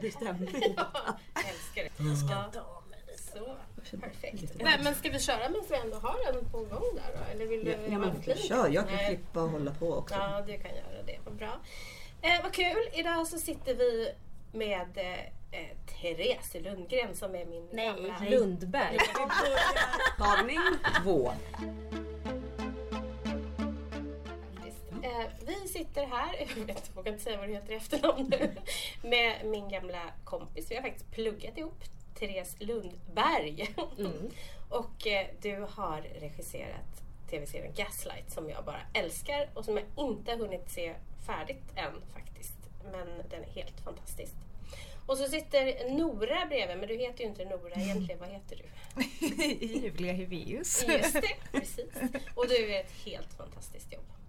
trevlig stämning. Ja, älskar det. Jag ska ta mig Så, perfekt. Men, men ska vi köra medan vi ändå har den på gång där då? Eller vill du Ja, men en klink? kör, jag kan Nej. klippa och hålla på också. Ja, du kan göra det. Vad bra. Eh, vad kul! Idag så sitter vi med eh, eh, Therese Lundgren som är min gamla... Nej, Lundberg. Tagning två. Sitter här, jag vet, vågar inte säga vad du heter i efternamn nu, med min gamla kompis. Vi har faktiskt pluggat ihop, Therese Lundberg. och eh, du har regisserat tv-serien Gaslight som jag bara älskar och som jag inte hunnit se färdigt än faktiskt. Men den är helt fantastisk. Och så sitter Nora bredvid, men du heter ju inte Nora egentligen. Vad heter du? Julia Hiveus. Just det, precis. Och du gör ett helt fantastiskt jobb.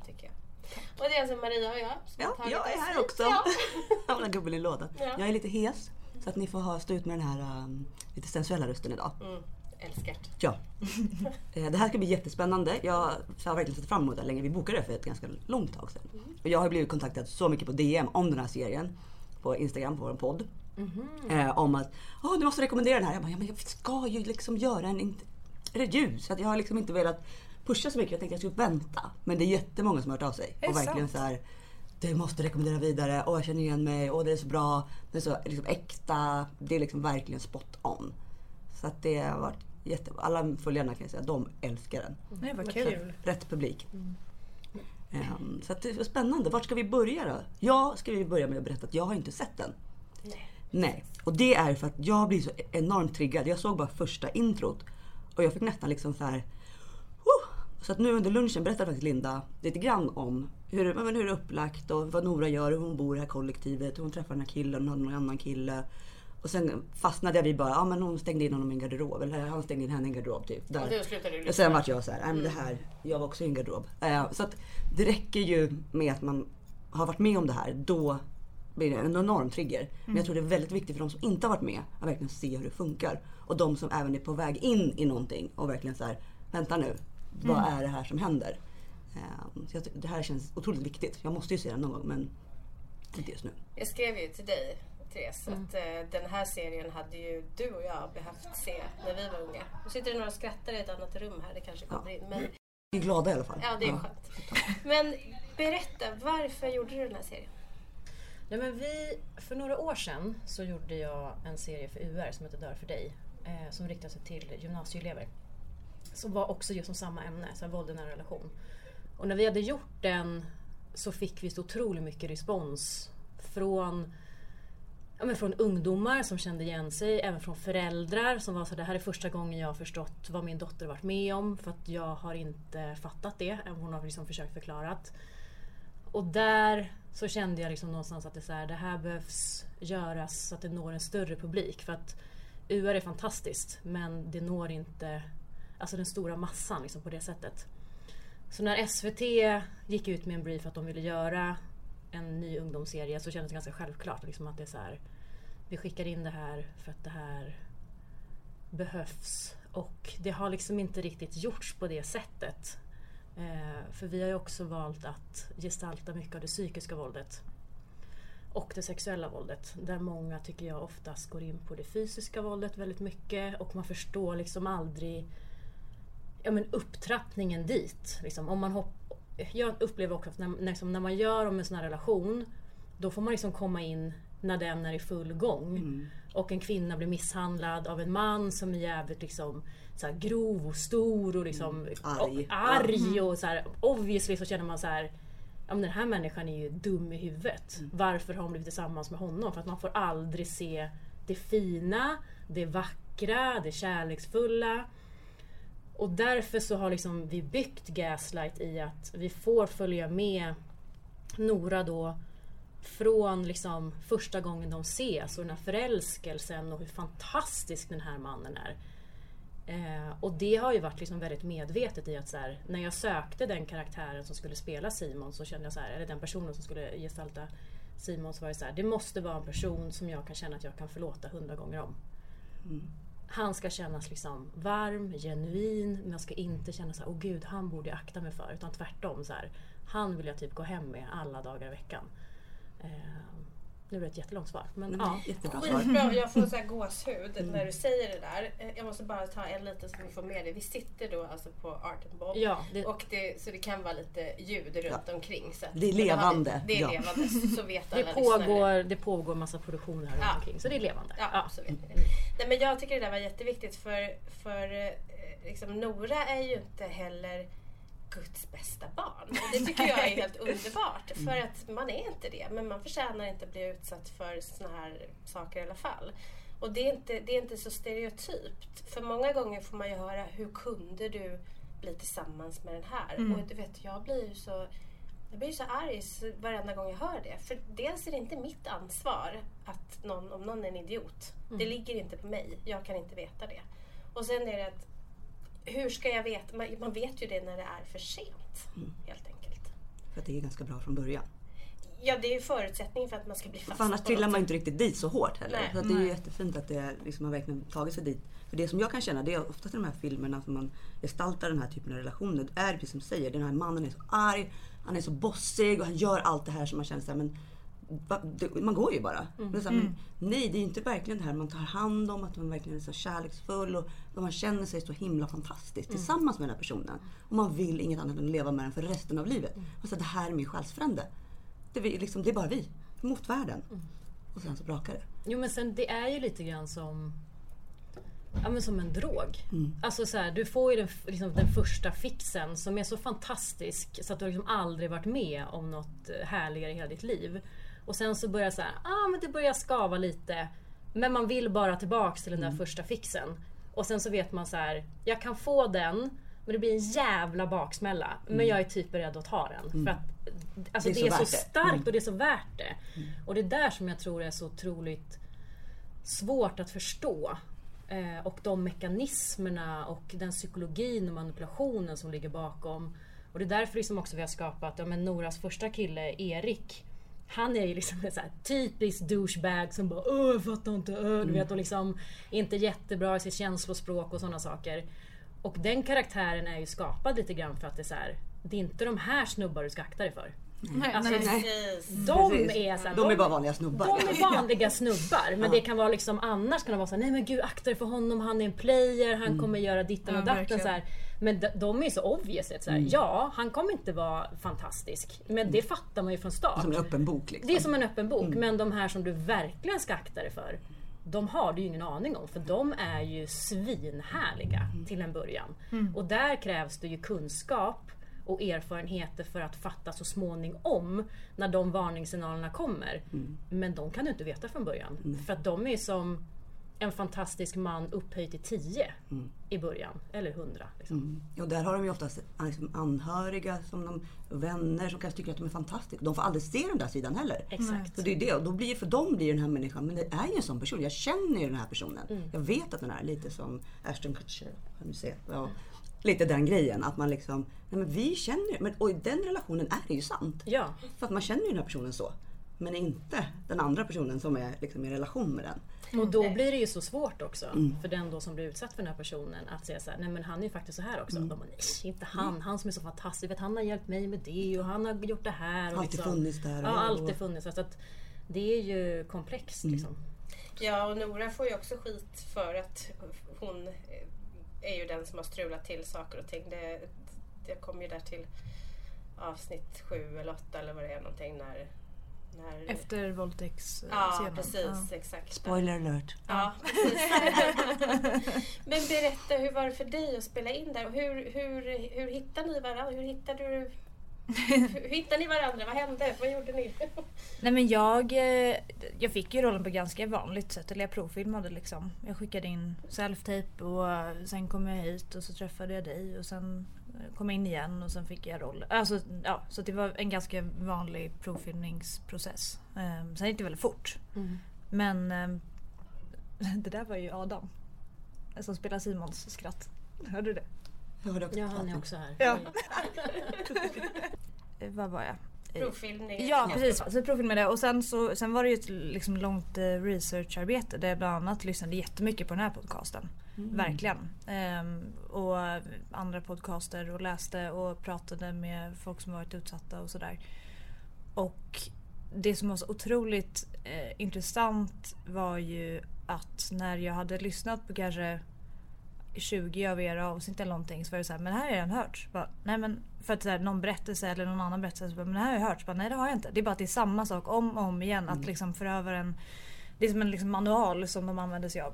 Och det är alltså Maria och jag som har Ja, tagit jag är här också. Ja. Jag har en dubbel i lådan. Ja. Jag är lite hes så att ni får ha, stå ut med den här um, lite sensuella rösten idag. Mm, älskar det. Ja. Eh, Det här ska bli jättespännande. Jag har verkligen sett fram emot det länge. Vi bokade det för ett ganska långt tag sedan. Och jag har blivit kontaktad så mycket på DM om den här serien. På Instagram, på vår podd. Eh, om att Åh, du måste rekommendera den här. Jag bara, ja, men jag ska ju liksom göra en int- review. Så att jag har liksom inte velat pusha så mycket. Jag tänkte jag skulle vänta. Men det är jättemånga som har hört av sig. Och verkligen sant? så här. Du måste rekommendera vidare. Åh, jag känner igen mig. Åh, det är så bra. Det är så liksom, äkta. Det är liksom verkligen spot on. Så att det har varit jätte... Alla följarna kan jag säga, de älskar den. Nej, vad kul. Rätt publik. Ehm, så att det är spännande. Vart ska vi börja då? Jag ska vi börja med att berätta att jag har inte sett den. Nej. Nej. Och det är för att jag blir så enormt triggad. Jag såg bara första introt. Och jag fick nästan liksom så här... Så att nu under lunchen berättade faktiskt Linda lite grann om hur, men hur det är upplagt och vad Nora gör, hur hon bor i det här kollektivet, hur hon träffar den här killen, hon hade någon annan kille. Och sen fastnade jag vid bara, ja men hon stängde in honom i en garderob. Eller han stängde in henne i en garderob typ. Där. Och Och sen vart jag så här, nej men det här, jag var också i en garderob. Eh, så att det räcker ju med att man har varit med om det här, då blir det en enorm trigger. Men jag tror det är väldigt viktigt för de som inte har varit med att verkligen se hur det funkar. Och de som även är på väg in i någonting och verkligen så här, vänta nu, vad är det här som händer? Eh, så det här känns otroligt viktigt. Jag måste ju se den någon gång men inte just nu. Jag skrev ju till dig, Therese, att eh, den här serien hade ju du och jag behövt se när vi var unga. Nu sitter det några och skrattar i ett annat rum här, det kanske kommer in. Men, Vi är glada i alla fall. ja, det är skönt. Men berätta, varför gjorde du den här serien? Nej, men vi, för några år sedan så gjorde jag en serie för UR som heter Dör för dig. Eh, som riktade sig till gymnasieelever. Som var också just om samma ämne, så här, våld i nära relation. Och när vi hade gjort den så fick vi så otroligt mycket respons från Ja, men från ungdomar som kände igen sig, även från föräldrar som var så det här är första gången jag har förstått vad min dotter varit med om för att jag har inte fattat det. Hon har liksom försökt förklara. Och där så kände jag liksom någonstans att det, så här, det här behövs göras så att det når en större publik. För att UR är fantastiskt men det når inte alltså den stora massan liksom på det sättet. Så när SVT gick ut med en brief att de ville göra en ny ungdomsserie så kändes det ganska självklart liksom att det är så här, vi skickar in det här för att det här behövs. Och det har liksom inte riktigt gjorts på det sättet. Eh, för vi har ju också valt att gestalta mycket av det psykiska våldet. Och det sexuella våldet. Där många tycker jag oftast går in på det fysiska våldet väldigt mycket. Och man förstår liksom aldrig ja, men upptrappningen dit. Liksom, om man hopp, jag upplever också att när, liksom, när man gör om en sån här relation då får man liksom komma in när den är i full gång. Och en kvinna blir misshandlad av en man som är jävligt liksom, så här, grov och stor och liksom Arg. Mm. Och, arg och så här, obviously så känner man så här Ja, men den här människan är ju dum i huvudet. Mm. Varför har hon blivit tillsammans med honom? För att man får aldrig se det fina, det vackra, det kärleksfulla. Och därför så har liksom vi byggt Gaslight i att vi får följa med Nora då från liksom första gången de ses och den här förälskelsen och hur fantastisk den här mannen är. Eh, och det har ju varit liksom väldigt medvetet i att så här, när jag sökte den karaktären som skulle spela Simon så kände jag så här, eller den personen som skulle gestalta Simon så var det så här, det måste vara en person som jag kan känna att jag kan förlåta hundra gånger om. Mm. Han ska kännas liksom varm, genuin, man ska inte känna så här, åh gud, han borde jag akta mig för. Utan tvärtom, så här, han vill jag typ gå hem med alla dagar i veckan. Eh, nu blir det ett jättelångt svar. Men Mm, ja. Jättebra svar. Skitbra, jag får så här gåshud när du säger det där. Eh, Jag måste bara ta en liten så vi får med det. Vi sitter då alltså på Art and Bob. Ja, det, Och det, så det kan vara lite ljud runt omkring. Så att, Det är levande, Det är ja. levande, så vet det, alla lyssnare. pågår, det pågår massa produktioner här Ja. runt omkring. Så det är levande. Ja, Ja. så vet ni det. Nej, men jag tycker det där var jätteviktigt för, för eh, liksom, Nora är ju inte heller Guds bästa barn. Och det tycker jag är helt underbart. För att man är inte det. Men man förtjänar inte att bli utsatt för såna här saker i alla fall. Och det är, inte, det är inte så stereotypt. För många gånger får man ju höra hur kunde du bli tillsammans med den här? Och du vet, jag blir ju så jag blir så arg varenda gång jag hör det. För dels är det inte mitt ansvar att någon, om någon är en idiot. Det ligger inte på mig. Jag kan inte veta det. Och sen är det att hur ska jag veta? Man, man vet ju det när det är för sent. Helt enkelt. För att det är ganska bra från början. Ja, det är ju förutsättningen för att man ska bli fast För annars trillar man sätt. inte riktigt dit så hårt heller. Nej. Så att det är ju jättefint att det liksom har verkligen tagit sig dit. För det som jag kan känna, det är oftast i de här filmerna som man gestaltar den här typen av relationer. Det är precis som du säger, den här mannen är så arg, han är så bossig och han gör allt det här som man känner såhär, men va, det, man går ju bara. Men det är så här, men, nej, det är inte verkligen det här man tar hand om, att man verkligen är så kärleksfull och och man känner sig så himla fantastisk tillsammans med den här personen. Och man vill inget annat än att leva med den för resten av livet. Man säger, det här är min själsfrände. Det är, liksom, det är bara vi, mot världen. Och sen så brakar det. Jo men sen det är ju lite grann som Ja men som en drog. Alltså så här, du får ju den, liksom, den första fixen som är så fantastisk så att du har liksom aldrig varit med om något eh, härligare i hela ditt liv. Och sen så börjar så här, ah men det börjar skava lite. Men man vill bara tillbaks till den där första fixen. Och sen så vet man så här, jag kan få den men det blir en jävla baksmälla. Men jag är typ beredd att ta den. För att alltså, Det det är är, så så, starkt och det är så värt det. Och det är där som jag tror är så otroligt svårt att förstå. Eh, och de mekanismerna och den psykologin och manipulationen som ligger bakom. Och det är därför liksom också vi har skapat, ja men Noras första kille Erik. Han är ju liksom en så här typisk douchebag som bara Åh, jag fattar inte, öh", du vet och liksom inte jättebra i sitt känslospråk och sådana saker. Och den karaktären är ju skapad lite grann för att det är så här, det är inte de här snubbar du ska akta dig för. Nej, Alltså, nej. Precis. De är så här, De är bara vanliga snubbar. de är vanliga snubbar. Men det kan vara liksom annars kan det vara så här, nej men gud akta dig för honom, han är en player, han kommer göra ditten och Ja, datten. Så här. Men de, de är ju så obvious. Så här, Ja, han kommer inte vara fantastisk. Men det fattar man ju från start. Som en öppen bok liksom. Det är som en öppen bok. Men de här som du verkligen ska akta dig för. De har du ju ingen aning om för de är ju svinhärliga till en början. Och där krävs det ju kunskap och erfarenheter för att fatta så småningom när de varningssignalerna kommer. Men de kan du inte veta från början. För att de är som en fantastisk man upphöjd till 10 i början. Eller 100. Liksom. Mm. Och där har de ju oftast liksom anhöriga, som de, vänner som kanske tycker att de är fantastiska. De får aldrig se den där sidan heller. Exakt. Så det är det. Och då blir, för dem blir den här människan, men det är ju en sån person. Jag känner ju den här personen. Jag vet att den är lite som Ashton Kutcher. Kan du se. Ja. Lite den grejen. Att man liksom, nej men vi känner ju, men och i den relationen är det ju sant. Ja, För att man känner ju den här personen så. Men inte den andra personen som är liksom i relation med den. Och då blir det ju så svårt också för den då som blir utsatt för den här personen att säga så här, nej men han är ju faktiskt så här också. De bara, nej inte han, han som är så fantastisk, vet, han har hjälpt mig med det och han har gjort det här. Och Alltid liksom, funnits där. och- Ja, alltid funnits. Så att det är ju komplext liksom. Ja, och Nora får ju också skit för att hon är ju den som har strulat till saker och ting. Det, det kommer ju där till avsnitt sju eller åtta eller vad det är någonting när... när Efter våldtäktsscenen. Ja, precis. Exakt. Spoiler alert. Ja. Men berätta, hur var det för dig att spela in där? Och hur, hur, hur hittade ni varandra? Hur hittade du... Hur hittade ni varandra? Vad hände? Vad gjorde ni? Nej men jag, eh, jag fick ju rollen på ganska vanligt sätt. Eller jag provfilmade liksom. Jag skickade in self-tape och sen kom jag hit och så träffade jag dig och sen kom in igen och sen fick jag roll. Alltså, ja, så det var en ganska vanlig provfilmningsprocess. Um, sen gick det väldigt fort. Men ehm, det där var ju Adam. Som spelar Simons skratt. Hörde du det? Jag hörde också Ja, han är också här. Ja. Eh, Vad var jag? Provfilmning? Ja precis, så jag provfilmade och sen, så, sen var det ju ett liksom långt eh, researcharbete där jag bland annat lyssnade jättemycket på den här podcasten. Verkligen. Ehm, och andra podcaster och läste och pratade med folk som varit utsatta och sådär. Och det som var så otroligt eh, intressant var ju att när jag hade lyssnat på kanske 20 av era avsnitt eller någonting så var det så här, men det här har jag redan hört. Bara, nej men för att så här, någon berättelse eller någon annan berättelse, bara, men det här har jag hört. Bara, nej det har jag inte. Det är bara att det är samma sak om och om igen. Att liksom förövaren, det är som en liksom manual som de använder sig av.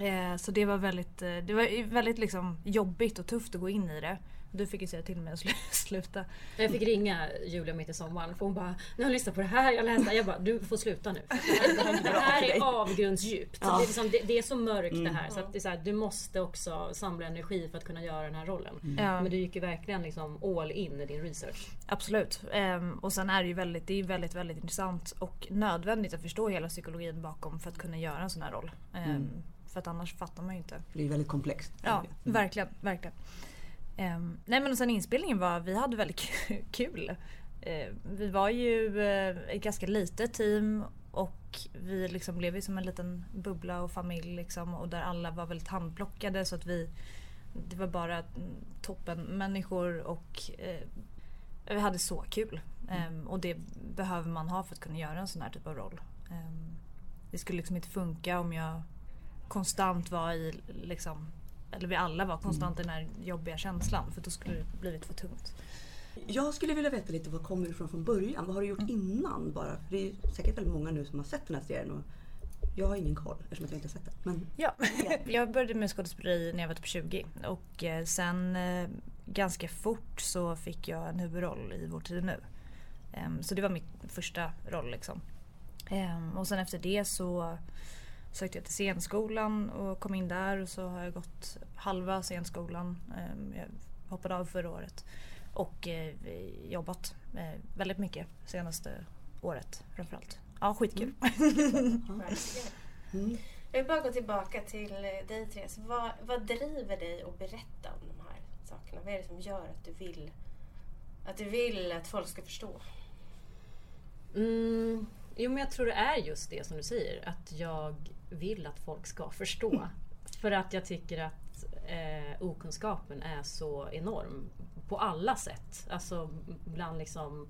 Eh, så det var väldigt, eh, det var väldigt liksom jobbigt och tufft att gå in i det. Du fick ju säga till mig att slu- sluta. Jag fick ringa Julia mitt i sommaren för hon bara Nu har jag lyssnat på det här, jag läste Jag bara du får sluta nu. Det här, det här är avgrundsdjupt. Ja. Det, är liksom, det, det är så mörkt det här så, att det är så här, du måste också samla energi för att kunna göra den här rollen. Ja. Men du gick ju verkligen liksom all in i din research. Absolut. Ehm, och sen är det ju väldigt, det är väldigt, väldigt intressant och nödvändigt att förstå hela psykologin bakom för att kunna göra en sån här roll. Ehm, För att annars fattar man ju inte. Det är väldigt komplext. Ja, verkligen, verkligen. Ehm, nej men och sen inspelningen var, vi hade väldigt kul. Ehm, vi var ju eh, ett ganska litet team och vi liksom blev ju som en liten bubbla och familj liksom och där alla var väldigt handplockade så att vi det var bara mm, toppen människor och eh, vi hade så kul. Ehm, och det behöver man ha för att kunna göra en sån här typ av roll. Ehm, det skulle liksom inte funka om jag konstant var i liksom eller vi alla var konstant i den här jobbiga känslan för då skulle det blivit för tungt. Jag skulle vilja veta lite vad kommer ifrån från början? Vad har du gjort innan bara? För det är säkert väldigt många nu som har sett den här serien och jag har ingen koll eftersom jag inte har sett den. Men Ja, jag började med skådespeleri när jag var typ 20 och eh, sen eh, ganska fort så fick jag en huvudroll i Vår tid nu. Ehm, Så det var min första roll liksom. Ehm, Och sen efter det så sökte jag till scenskolan och kom in där och så har jag gått halva scenskolan. Ehm, Jag hoppade av förra året. Och eh, jobbat eh, väldigt mycket senaste året framförallt. Ja, skitkul. Verkligen. mm. Jag vill bara gå tillbaka till eh, dig Therese. Vad, vad driver dig att berätta om de här sakerna? Vad är det som gör att du vill att, du vill att folk ska förstå? Mm, jo men jag tror det är just det som du säger. Att jag vill att folk ska förstå. För att jag tycker att eh, okunskapen är så enorm. På alla sätt. Alltså bland liksom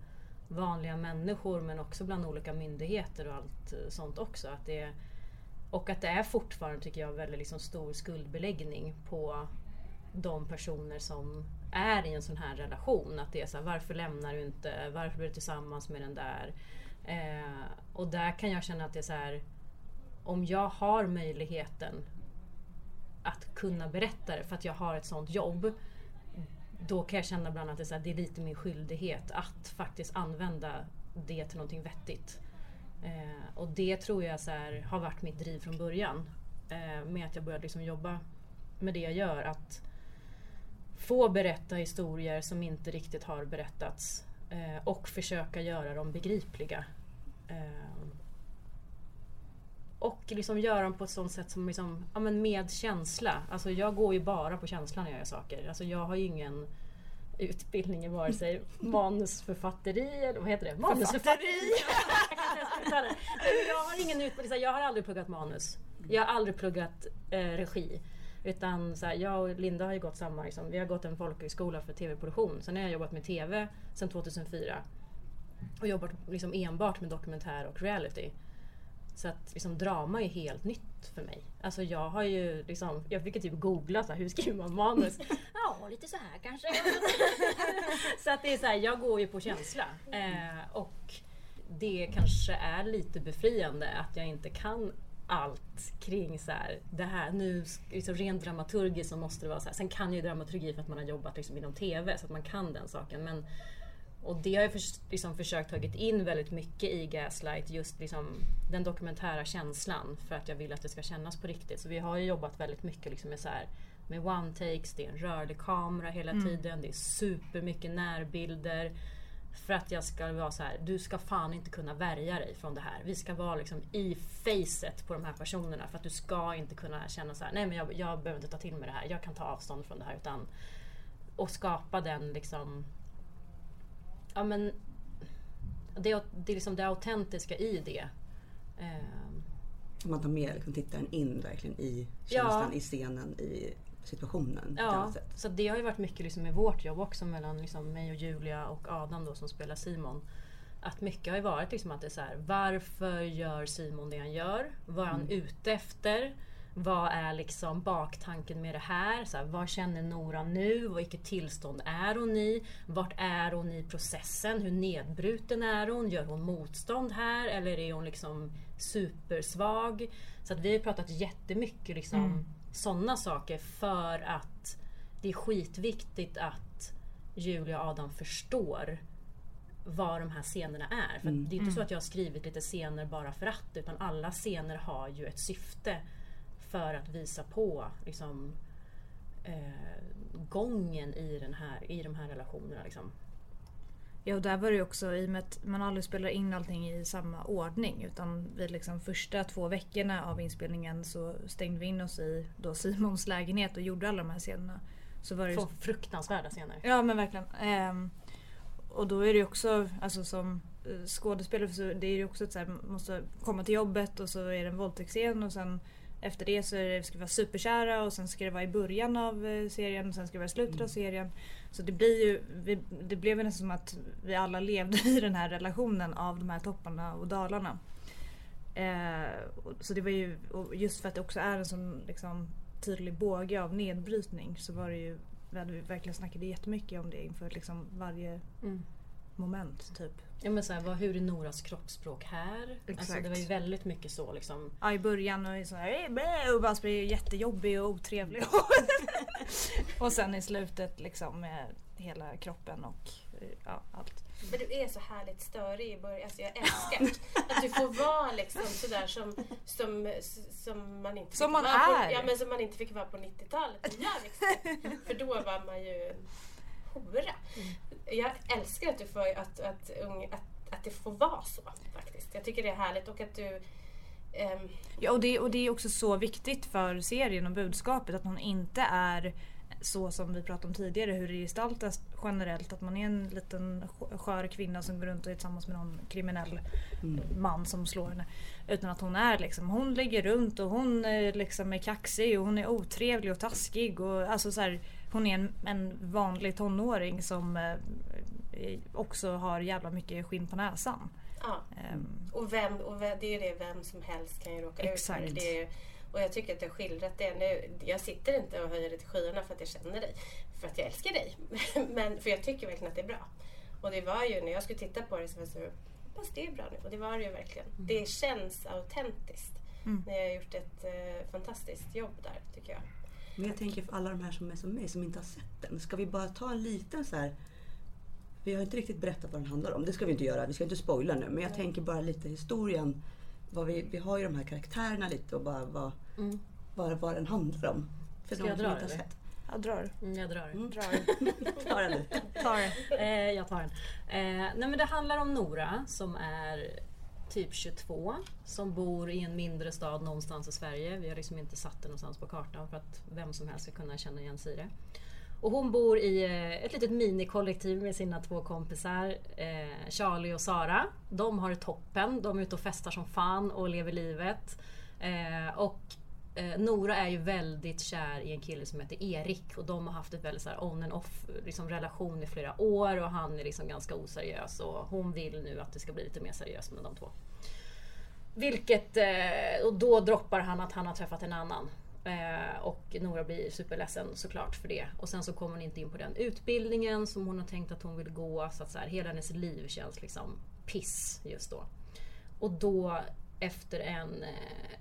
vanliga människor men också bland olika myndigheter och allt eh, sånt också. Att det, och att det är fortfarande tycker jag väldigt liksom stor skuldbeläggning på de personer som är i en sån här relation. Att det är så här, varför lämnar du inte? Varför blir du tillsammans med den där? Eh, och där kan jag känna att det är så här, om jag har möjligheten att kunna berätta det för att jag har ett sånt jobb. Då kan jag känna bland annat att det är, lite min skyldighet att faktiskt använda det till någonting vettigt. Eh, och det tror jag så här, har varit mitt driv från början. Eh, med att jag började liksom jobba med det jag gör. Att få berätta historier som inte riktigt har berättats. Eh, och försöka göra dem begripliga. Eh, och liksom göra dem på ett sånt sätt som liksom, ja, men med känsla. Alltså jag går ju bara på känslan när jag gör saker. Alltså jag har ju ingen utbildning i vare sig manusförfatteri eller vad heter det? Manusförfatteri! jag har ingen utbildning, jag har aldrig pluggat manus. Jag har aldrig pluggat eh, regi. Utan så här, jag och Linda har ju gått samma, liksom, vi har gått en folkhögskola för tv-produktion. Sen har jag jobbat med tv sedan 2004. Och jobbat liksom enbart med dokumentär och reality. Så att liksom, drama är helt nytt för mig. Alltså jag har ju liksom, jag fick typ googla så här, hur skriver man manus? ja, lite så här kanske. så att det är så här, jag går ju på känsla. Eh, och det kanske är lite befriande att jag inte kan allt kring så här, det här. Nu liksom rent dramaturgiskt så måste det vara så här. Sen kan ju dramaturgi för att man har jobbat liksom inom TV så att man kan den saken. Men, och det har jag förs- liksom försökt tagit in väldigt mycket i Gaslight. Just liksom den dokumentära känslan för att jag vill att det ska kännas på riktigt. Så vi har ju jobbat väldigt mycket liksom med så här med one takes, det är en rörlig kamera hela tiden, det är supermycket närbilder. För att jag ska vara så här, du ska fan inte kunna värja dig från det här. Vi ska vara liksom i facet på de här personerna för att du ska inte kunna känna så här, nej men jag, jag behöver inte ta till mig det här, jag kan ta avstånd från det här. Utan, och skapa den liksom, ja men det, det är liksom det autentiska i det. Ehm, man tar med liksom, tittaren in verkligen i känslan, i scenen, i situationen. Ja, så det har ju varit mycket liksom med vårt jobb också mellan liksom mig och Julia och Adam då som spelar Simon. att mycket har ju varit liksom att det är så här, varför gör Simon det han gör? Vad är han Mm. ute efter? Vad är liksom baktanken med det här? Så här vad känner Nora nu? Vilket tillstånd är hon i? Vart är hon i processen? Hur nedbruten är hon? Gör hon motstånd här? Eller är hon liksom supersvag? Så att vi har pratat jättemycket liksom Mm. sådana saker för att det är skitviktigt att Julia och Adam förstår vad de här scenerna är. För att det är inte så att jag har skrivit lite scener bara för att utan alla scener har ju ett syfte för att visa på liksom, eh, gången i, den här, i de här relationerna. Liksom. Ja och där var det också i och med att man aldrig spelar in allting i samma ordning utan vid liksom första två veckorna av inspelningen så stängde vi in oss i då Simons lägenhet och gjorde alla de här scenerna. Så var det Två fruktansvärda scener. Ja men verkligen. Ehm, och då är det ju också, alltså som eh, skådespelare, så det är ju också att så här, man måste komma till jobbet och så är det en våldtäktsscen och sen efter det så det, ska vi vara superkära och sen ska det vara i början av eh, serien och sen ska det vara i slutet av serien. Så det blir ju, vi, det blev ju nästan som att vi alla levde i den här relationen av de här topparna och dalarna. Eh, och- så det var ju, just för att det också är en sån liksom, tydlig båge av nedbrytning så var det ju, vi hade verkligen snackat jättemycket om det inför liksom varje Mm. Moment typ. Ja, men så här, vad, hur är Noras kroppsspråk här? Alltså, Exakt. det var ju väldigt mycket så. Liksom. Ja i början och så här, och bara blir jättejobbig och otrevlig. och sen i slutet liksom med hela kroppen och eh, ja, allt. Men du är så härligt störig i början. Alltså jag älskar att du får vara liksom sådär som, som, som man inte Som fick man vara är. På, ja, men som man inte fick vara på 90-talet. Ja, liksom. För då var man ju hora. Jag älskar att, du får, att, att, att, att det får vara så faktiskt. Jag tycker det är härligt och att du ehm, Ja, och, det, och det är också så viktigt för serien och budskapet att hon inte är så som vi pratade om tidigare hur det gestaltas generellt. Att man är en liten sk- skör kvinna som går runt och är tillsammans med någon kriminell man som slår henne. Utan att hon är liksom, hon ligger runt och hon eh, liksom är kaxig och hon är otrevlig och taskig. Och, alltså så här, hon är en, en vanlig tonåring som eh, också har jävla mycket skinn på näsan. ja. Ehm, Och, vem, och vem, det är det vem som helst kan ju råka Exakt. ut för. Det är, och jag tycker att har skildrat det. Nu, jag sitter inte och höjer det till skyarna för att jag känner dig. För att jag älskar dig. Men för jag tycker verkligen att det är bra. Och det var ju när jag skulle titta på det så var jag så hoppas det är bra nu. Och det var det ju verkligen. Det känns autentiskt. När jag har gjort ett eh, fantastiskt jobb där tycker jag. Men jag tänker för alla de här som är som mig som inte har sett den. Ska vi bara ta en liten så här. Vi har inte riktigt berättat vad den handlar om. Det ska vi inte göra. Vi ska inte spoila nu. Men jag tänker bara lite historien. Vad vi, vi har ju de här karaktärerna lite och bara vad, Mm. vad, vad den handlar om. För Ska de jag som dra inte har eller? sett. jag drar. Mm, jag drar. Drar. Ta den du. Tar det. Eh, jag tar den. Eh, nej men det handlar om Nora som är typ 22 som bor i en mindre stad någonstans i Sverige. Vi har liksom inte satt det någonstans på kartan för att vem som helst ska kunna känna igen sig i det. Och hon bor i eh, ett litet minikollektiv med sina två kompisar eh, Charlie och Sara. De har det toppen. De är ute och festar som fan och lever livet. Eh, och eh, Nora är ju väldigt kär i en kille som heter Erik och de har haft ett väldigt så här on and off liksom, relation i flera år och han är liksom ganska oseriös och hon vill nu att det ska bli lite mer seriöst med de två. Vilket, eh, och då droppar han att han har träffat en annan. Eh, och Nora blir superledsen såklart för det. Och sen så kommer hon inte in på den utbildningen som hon har tänkt att hon vill gå. Så att så här, hela hennes liv känns liksom piss just då. Och då efter en, eh,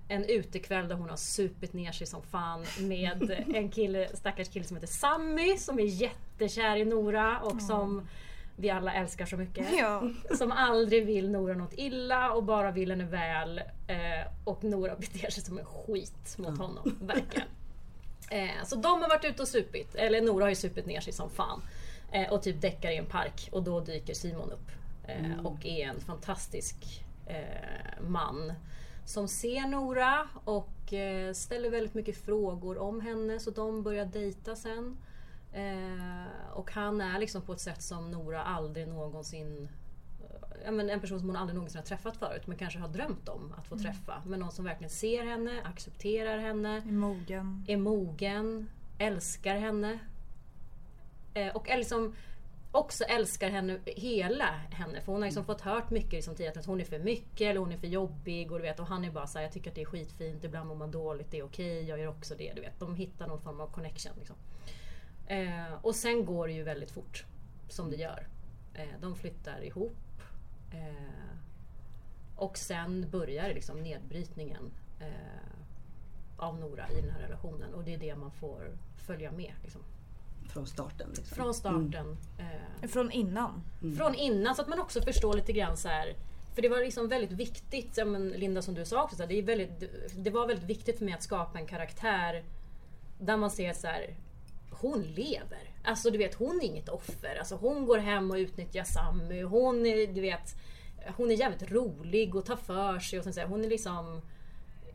en utekväll där hon har supit ner sig som fan med en kille, stackars kille som heter Sammy som är jättekär i Nora och som vi alla älskar så mycket. Ja. Som aldrig vill Nora något illa och bara vill henne väl. Eh, och Nora beter sig som en skit mot honom. Verkligen. Eh, så de har varit ute och supit. Eller Nora har ju supit ner sig som fan. Eh, och typ däckar i en park. Och då dyker Simon upp. Eh, Och är en fantastisk man. Som ser Nora och eh, ställer väldigt mycket frågor om henne. Så de börjar dejta sen. Eh, och han är liksom på ett sätt som Nora aldrig någonsin en person som hon aldrig någonsin har träffat förut men kanske har drömt om att få träffa. Men någon som verkligen ser henne, accepterar henne, I mogen. är mogen, älskar henne. Eh, och är liksom också älskar henne, hela henne. För hon har liksom Mm. fått hört mycket liksom tidigare att hon är för mycket eller hon är för jobbig. Och, du vet, och han är bara såhär, jag tycker att det är skitfint, ibland mår man dåligt, det är okej, jag gör också det. Du vet. De hittar någon form av connection. Liksom. Eh, och sen går det ju väldigt fort, som det gör. Eh, de flyttar ihop. Eh, och sen börjar liksom nedbrytningen eh, av Nora i den här relationen. Och det är det man får följa med. Liksom. Från starten. Liksom. Från starten. Eh, Från innan. från innan så att man också förstår lite grann så här. För det var liksom väldigt viktigt, ja, men Linda som du sa också, så här, det, är väldigt, det var väldigt viktigt för mig att skapa en karaktär där man ser så här. Hon lever. Alltså du vet, hon är inget offer. Alltså hon går hem och utnyttjar Sammy. Hon är, du vet, hon är jävligt rolig och tar för sig. Och sen, så här, hon är liksom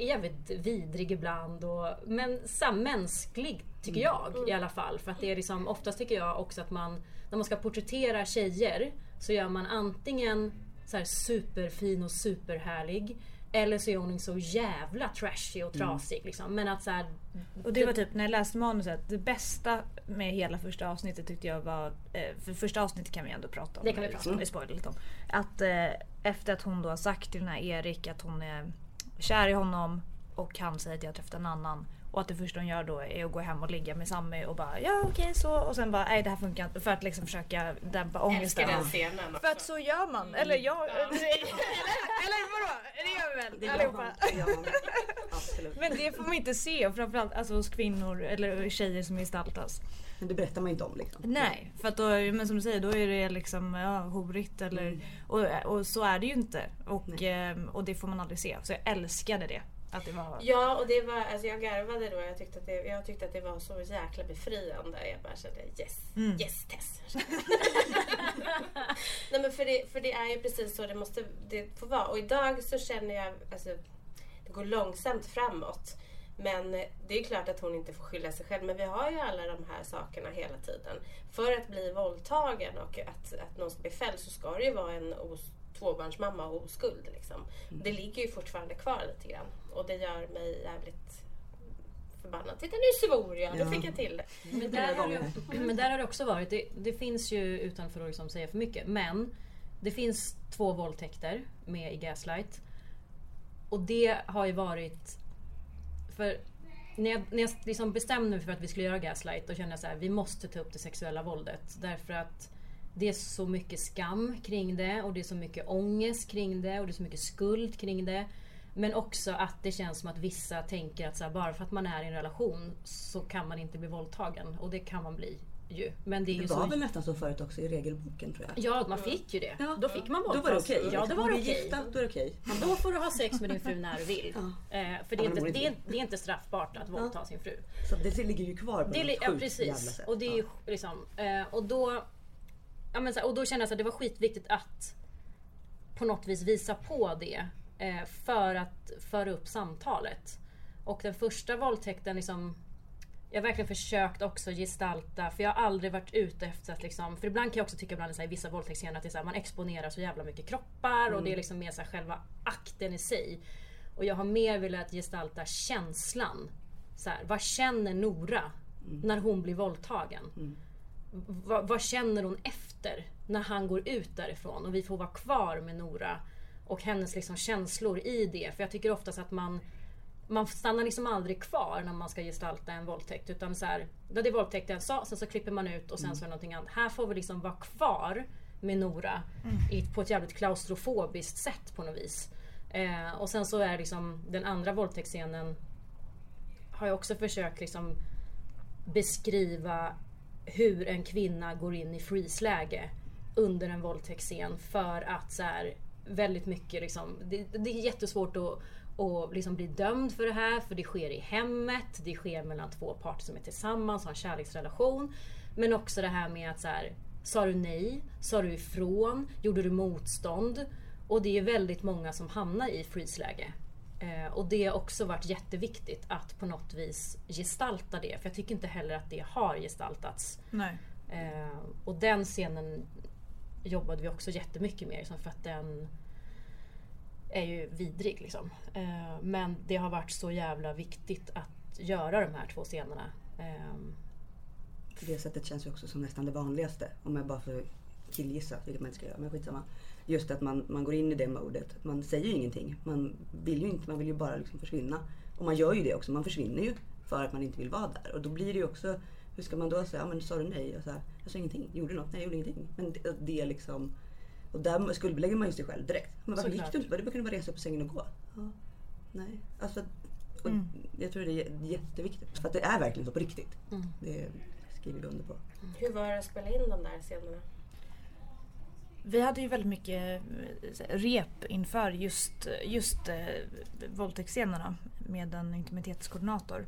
jävligt vidrig ibland. Och, men här, mänsklig tycker jag i alla fall. För att det är liksom, oftast tycker jag också att man, när man ska porträttera tjejer så gör man antingen så här superfin och superhärlig. Eller så är hon så jävla trashy och trasig. Liksom. Men att så här, Och det var typ när jag läste manuset, det bästa med hela första avsnittet tyckte jag var, eh, för första avsnittet kan vi ändå prata om. Det kan vi prata om. Spoilar lite om. Att eh, efter att hon då har sagt till den här Erik att hon är kär i honom och han säger att jag har träffat en annan. Och att det första hon gör då är att gå hem och ligga med Sammy och bara ja okej så och sen bara nej det här funkar inte. För att liksom försöka dämpa ångesten. Älskar den scenen också. För att så gör man. Eller jag. Eller, eller vadå? Det gör vi väl Det gör allihopa. man. Det. Men det får man inte se och framförallt alltså, hos kvinnor eller tjejer som gestaltas. Men det berättar man inte om liksom. Nej, för att då, men som du säger, då är det liksom ja, horigt eller, och, och så är det ju inte. Och, ehm, och det får man aldrig se. Så jag älskade det. Att det var... Ja, och det var, alltså jag garvade då. Jag tyckte, att det, jag tyckte att det var så jäkla befriande. Jag bara kände yes, Mm. yes Tess. Nej men för det, för det är ju precis så det måste det får vara. Och idag så känner jag, alltså det går långsamt framåt. Men det är klart att hon inte får skylla sig själv. Men vi har ju alla de här sakerna hela tiden. För att bli våldtagen och att, att någon ska bli fälld så ska det ju vara en os, tvåbarnsmamma och oskuld. Liksom. Det ligger ju fortfarande kvar lite grann. Och det gör mig jävligt förbannad. Titta nu svor jag, då Ja. fick jag till det. Men där, har det, men där har det också varit, det, det finns ju utan för att liksom säga för mycket, men det finns två våldtäkter med i Gaslight. Och det har ju varit... För när jag, när jag liksom bestämde mig för att vi skulle göra Gaslight, då kände jag så här, vi måste ta upp det sexuella våldet. Därför att det är så mycket skam kring det och det är så mycket ångest kring det och det är så mycket skuld kring det. Men också att det känns som att vissa tänker att så här, bara för att man är i en relation så kan man inte bli våldtagen. Och det kan man bli ju. Men det är ju Det var så... väl nästan så förut också i regelboken tror jag. Ja, man fick ju det. Ja. Då fick man Då var det våldtas. okej. Ja, då var det är okej. gifta, då är det okej. Då får du ha sex med din fru när du vill. Ja. Eh, för det är, Ja, inte, det är, det är inte straffbart att våldta sin fru. Så det ligger ju kvar på Det, något ja, sjukt jävla precis. sätt. Och, det är ju liksom, eh, och, då, ja, men så här, och då kände jag att det var skitviktigt att på något vis visa på det. Eh, för att föra upp samtalet. Och den första våldtäkten liksom jag har verkligen försökt också gestalta, för jag har aldrig varit ute efter att liksom, för ibland kan jag också tycka ibland så här, i vissa våldtäktsscener att det är så här, man exponerar så jävla mycket kroppar och det är liksom mer så här, själva akten i sig. Och jag har mer velat gestalta känslan. Så här, vad känner Nora när hon blir våldtagen? vad, vad känner hon efter när han går ut därifrån och vi får vara kvar med Nora och hennes liksom känslor i det. För jag tycker oftast att man man stannar liksom aldrig kvar när man ska gestalta en våldtäkt. Utan så här, det är våldtäkten sa, sen så klipper man ut och sen så är det någonting annat. Här får vi liksom vara kvar med Nora i, på ett jävligt klaustrofobiskt sätt på något vis. Eh, och sen så är liksom den andra våldtäktsscenen har jag också försökt liksom beskriva hur en kvinna går in i freeze-läge under en våldtäktsscen för att så här, väldigt mycket liksom, det, det är jättesvårt att, att liksom bli dömd för det här för det sker i hemmet, det sker mellan två parter som är tillsammans, har en kärleksrelation. Men också det här med att så här, sa du nej? Sa du ifrån? Gjorde du motstånd? Och det är väldigt många som hamnar i freeze-läge. Eh, och det har också varit jätteviktigt att på något vis gestalta det. För jag tycker inte heller att det har gestaltats. Nej. Eh, och den scenen jobbade vi också jättemycket med. Liksom, för att den är ju vidrig. Liksom. Eh, men det har varit så jävla viktigt att göra de här två scenerna. Eh, det sättet känns ju också som nästan det vanligaste. Om jag bara får killgissa, vilket man inte ska göra, men skitsamma. Just att man, man går in i det modet. Man säger ju ingenting. Man vill ju inte, man vill ju bara liksom försvinna. Och man gör ju det också, man försvinner ju för att man inte vill vara där. Och då blir det ju också, hur ska man då säga, ja men sa du nej? Och så här, jag sa ingenting, gjorde du något? Nej jag gjorde ingenting. Men det, det är liksom, och där skuldbelägger man ju sig själv direkt. Men varför Såklart. gick du inte? Du kunde bara resa upp på sängen och gå. Ja, nej. Alltså, och Mm. Jag tror det är jätteviktigt. För att det är verkligen så på riktigt. Mm. Det skriver vi under på. Hur var det att spela in de där scenerna? Vi hade ju väldigt mycket eh, rep inför just, just eh, våldtäktsscenerna med en intimitetskoordinator.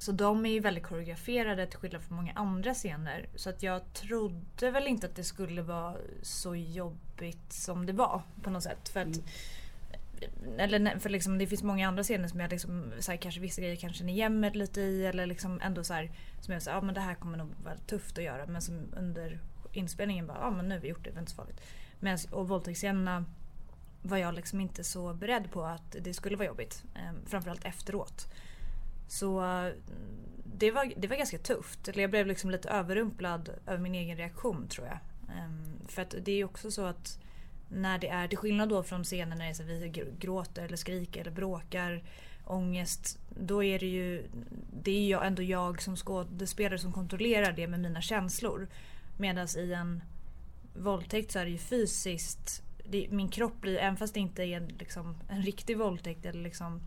Så de är ju väldigt koreograferade till skillnad från många andra scener. Så att jag trodde väl inte att det skulle vara så jobbigt som det var på något sätt. För att, eller nej, för liksom, det finns många andra scener som jag liksom, så här, kanske vissa grejer kanske känner igen mig lite i. Eller liksom ändå så här, som jag säger, ja men det här kommer nog vara tufft att göra. Men som under inspelningen bara, ja men nu har vi gjort det, det var inte så farligt. Men, och våldtäktsscenerna var jag liksom inte så beredd på att det skulle vara jobbigt. Eh, framförallt efteråt. Så det var, det var ganska tufft. Eller jag blev liksom lite överrumplad över min egen reaktion tror jag. Ehm, för att det är ju också så att när det är, till skillnad då från scener när det är så vi gråter eller skriker eller bråkar, ångest. Då är det ju, det är ju ändå jag som skådespelare som kontrollerar det med mina känslor. Medan i en våldtäkt så är det ju fysiskt, det, min kropp blir, även fast det inte är en, liksom, en riktig våldtäkt eller liksom,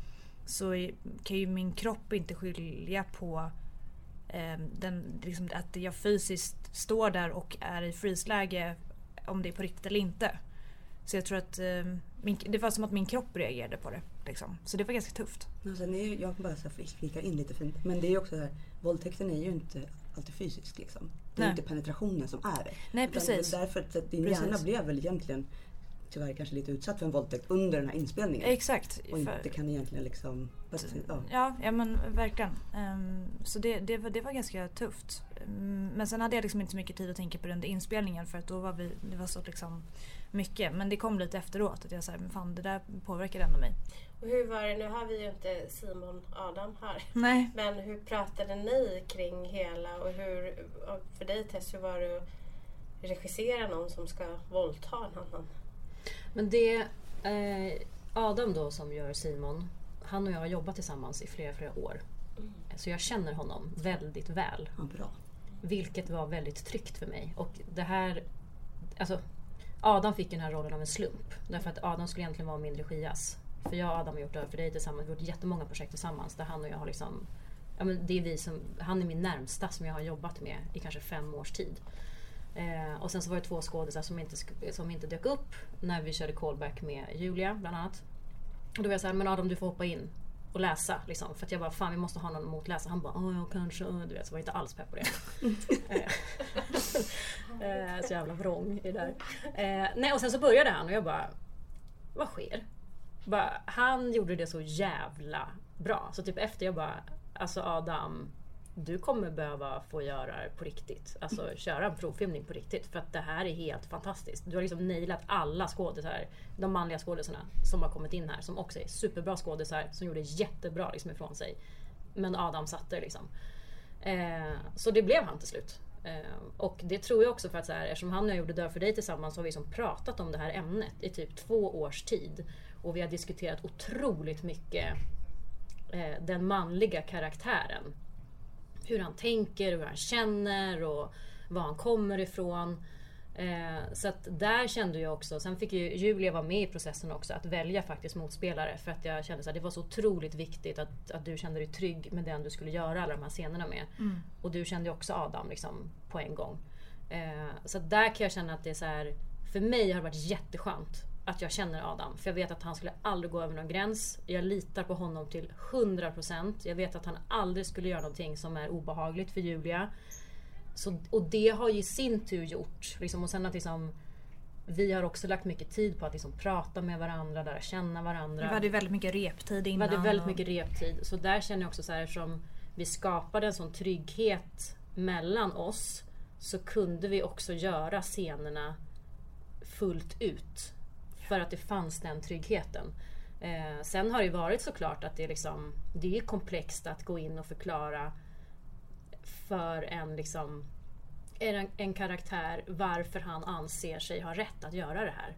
så kan ju min kropp inte skilja på eh, den, liksom, att jag fysiskt står där och är i freeze-läge om det är på riktigt eller inte. Så jag tror att eh, min, det var som att min kropp reagerade på det. Liksom. Så det var ganska tufft. Men sen är ju, jag kan bara så flika in lite fint. Men det är ju också så här, våldtäkten är ju inte alltid fysisk liksom. Det är Nej. inte penetrationen som är det. Nej precis. det är Därför att din Precis. hjärna blev väl egentligen tyvärr kanske lite utsatt för en våldtäkt under den här inspelningen. Exakt. Och För- inte kan egentligen liksom... Ja. Ja, ja men verkligen. Ehm, så det, det, var, det var ganska tufft. Ehm, men sen hade jag liksom inte så mycket tid att tänka på det under inspelningen för att då var vi, det var så liksom mycket. Men det kom lite efteråt att jag sa, men fan det där påverkar ändå mig. Och hur var det, nu har vi ju inte Simon Adam här. Nej. Men hur pratade ni kring hela och hur, och för dig Tess, hur var det att regissera någon som ska våldta en annan? Men det... Eh, Adam då som gör Simon, han och jag har jobbat tillsammans i flera, flera år. Så jag känner honom väldigt väl. ja, bra. Vilket var väldigt tryggt för mig. Och det här... Alltså, Adam fick den här rollen av en slump. Därför att Adam skulle egentligen vara min regiass. För jag och Adam har gjort Död för dig tillsammans. Vi har gjort jättemånga projekt tillsammans där han och jag har liksom... Ja, men det är vi som, han är min närmsta som jag har jobbat med i kanske fem års tid. Eh, och sen så var det två skådisar som inte, som inte dök upp när vi körde callback med Julia bland annat. Och då var jag såhär, men Adam du får hoppa in och läsa. Liksom, för att jag bara, fan vi måste ha någon motläsare. Han bara, ja kanske. äh", Du vet, så var jag inte alls pepp på det. Eh, eh, så jävla vrång i det där. Eh, nej och sen så började han och jag bara, vad sker? Bara, han gjorde det så jävla bra. Så typ efter jag bara, alltså Adam, du kommer behöva få göra det på riktigt. Alltså köra en provfilmning på riktigt. För att det här är helt fantastiskt. Du har liksom nailat alla skådisar, de manliga skådisarna som har kommit in här. Som också är superbra skådisar, som gjorde jättebra liksom ifrån sig. Men Adam satte det liksom. Eh, så det blev han till slut. Eh, och det tror jag också för att så här, eftersom han och jag gjorde Dör för dig tillsammans så har vi liksom pratat om det här ämnet i typ två års tid. Och vi har diskuterat otroligt mycket eh, den manliga karaktären. Hur han tänker, hur han känner och var han kommer ifrån. Eh, så att där kände jag också, sen fick ju Julia vara med i processen också, att välja faktiskt motspelare. För att jag kände att det var så otroligt viktigt att, att du kände dig trygg med den du skulle göra alla de här scenerna med. Och du kände ju också Adam liksom, på en gång. Eh, så där kan jag känna att det är så här, för mig har det varit jätteskönt att jag känner Adam. För jag vet att han skulle aldrig gå över någon gräns. Jag litar på honom till 100%. Jag vet att han aldrig skulle göra någonting som är obehagligt för Julia. Så, och det har ju i sin tur gjort, liksom, och sen att liksom, vi har också lagt mycket tid på att liksom, prata med varandra, lära känna varandra. Vi hade väldigt mycket reptid Vi innan. hade väldigt och- mycket reptid. Så där känner jag också så här som vi skapade en sån trygghet mellan oss så kunde vi också göra scenerna fullt ut. För att det fanns den tryggheten. Eh, sen har det varit såklart att det är liksom Det är komplext att gå in och förklara för en liksom en, en karaktär varför han anser sig ha rätt att göra det här.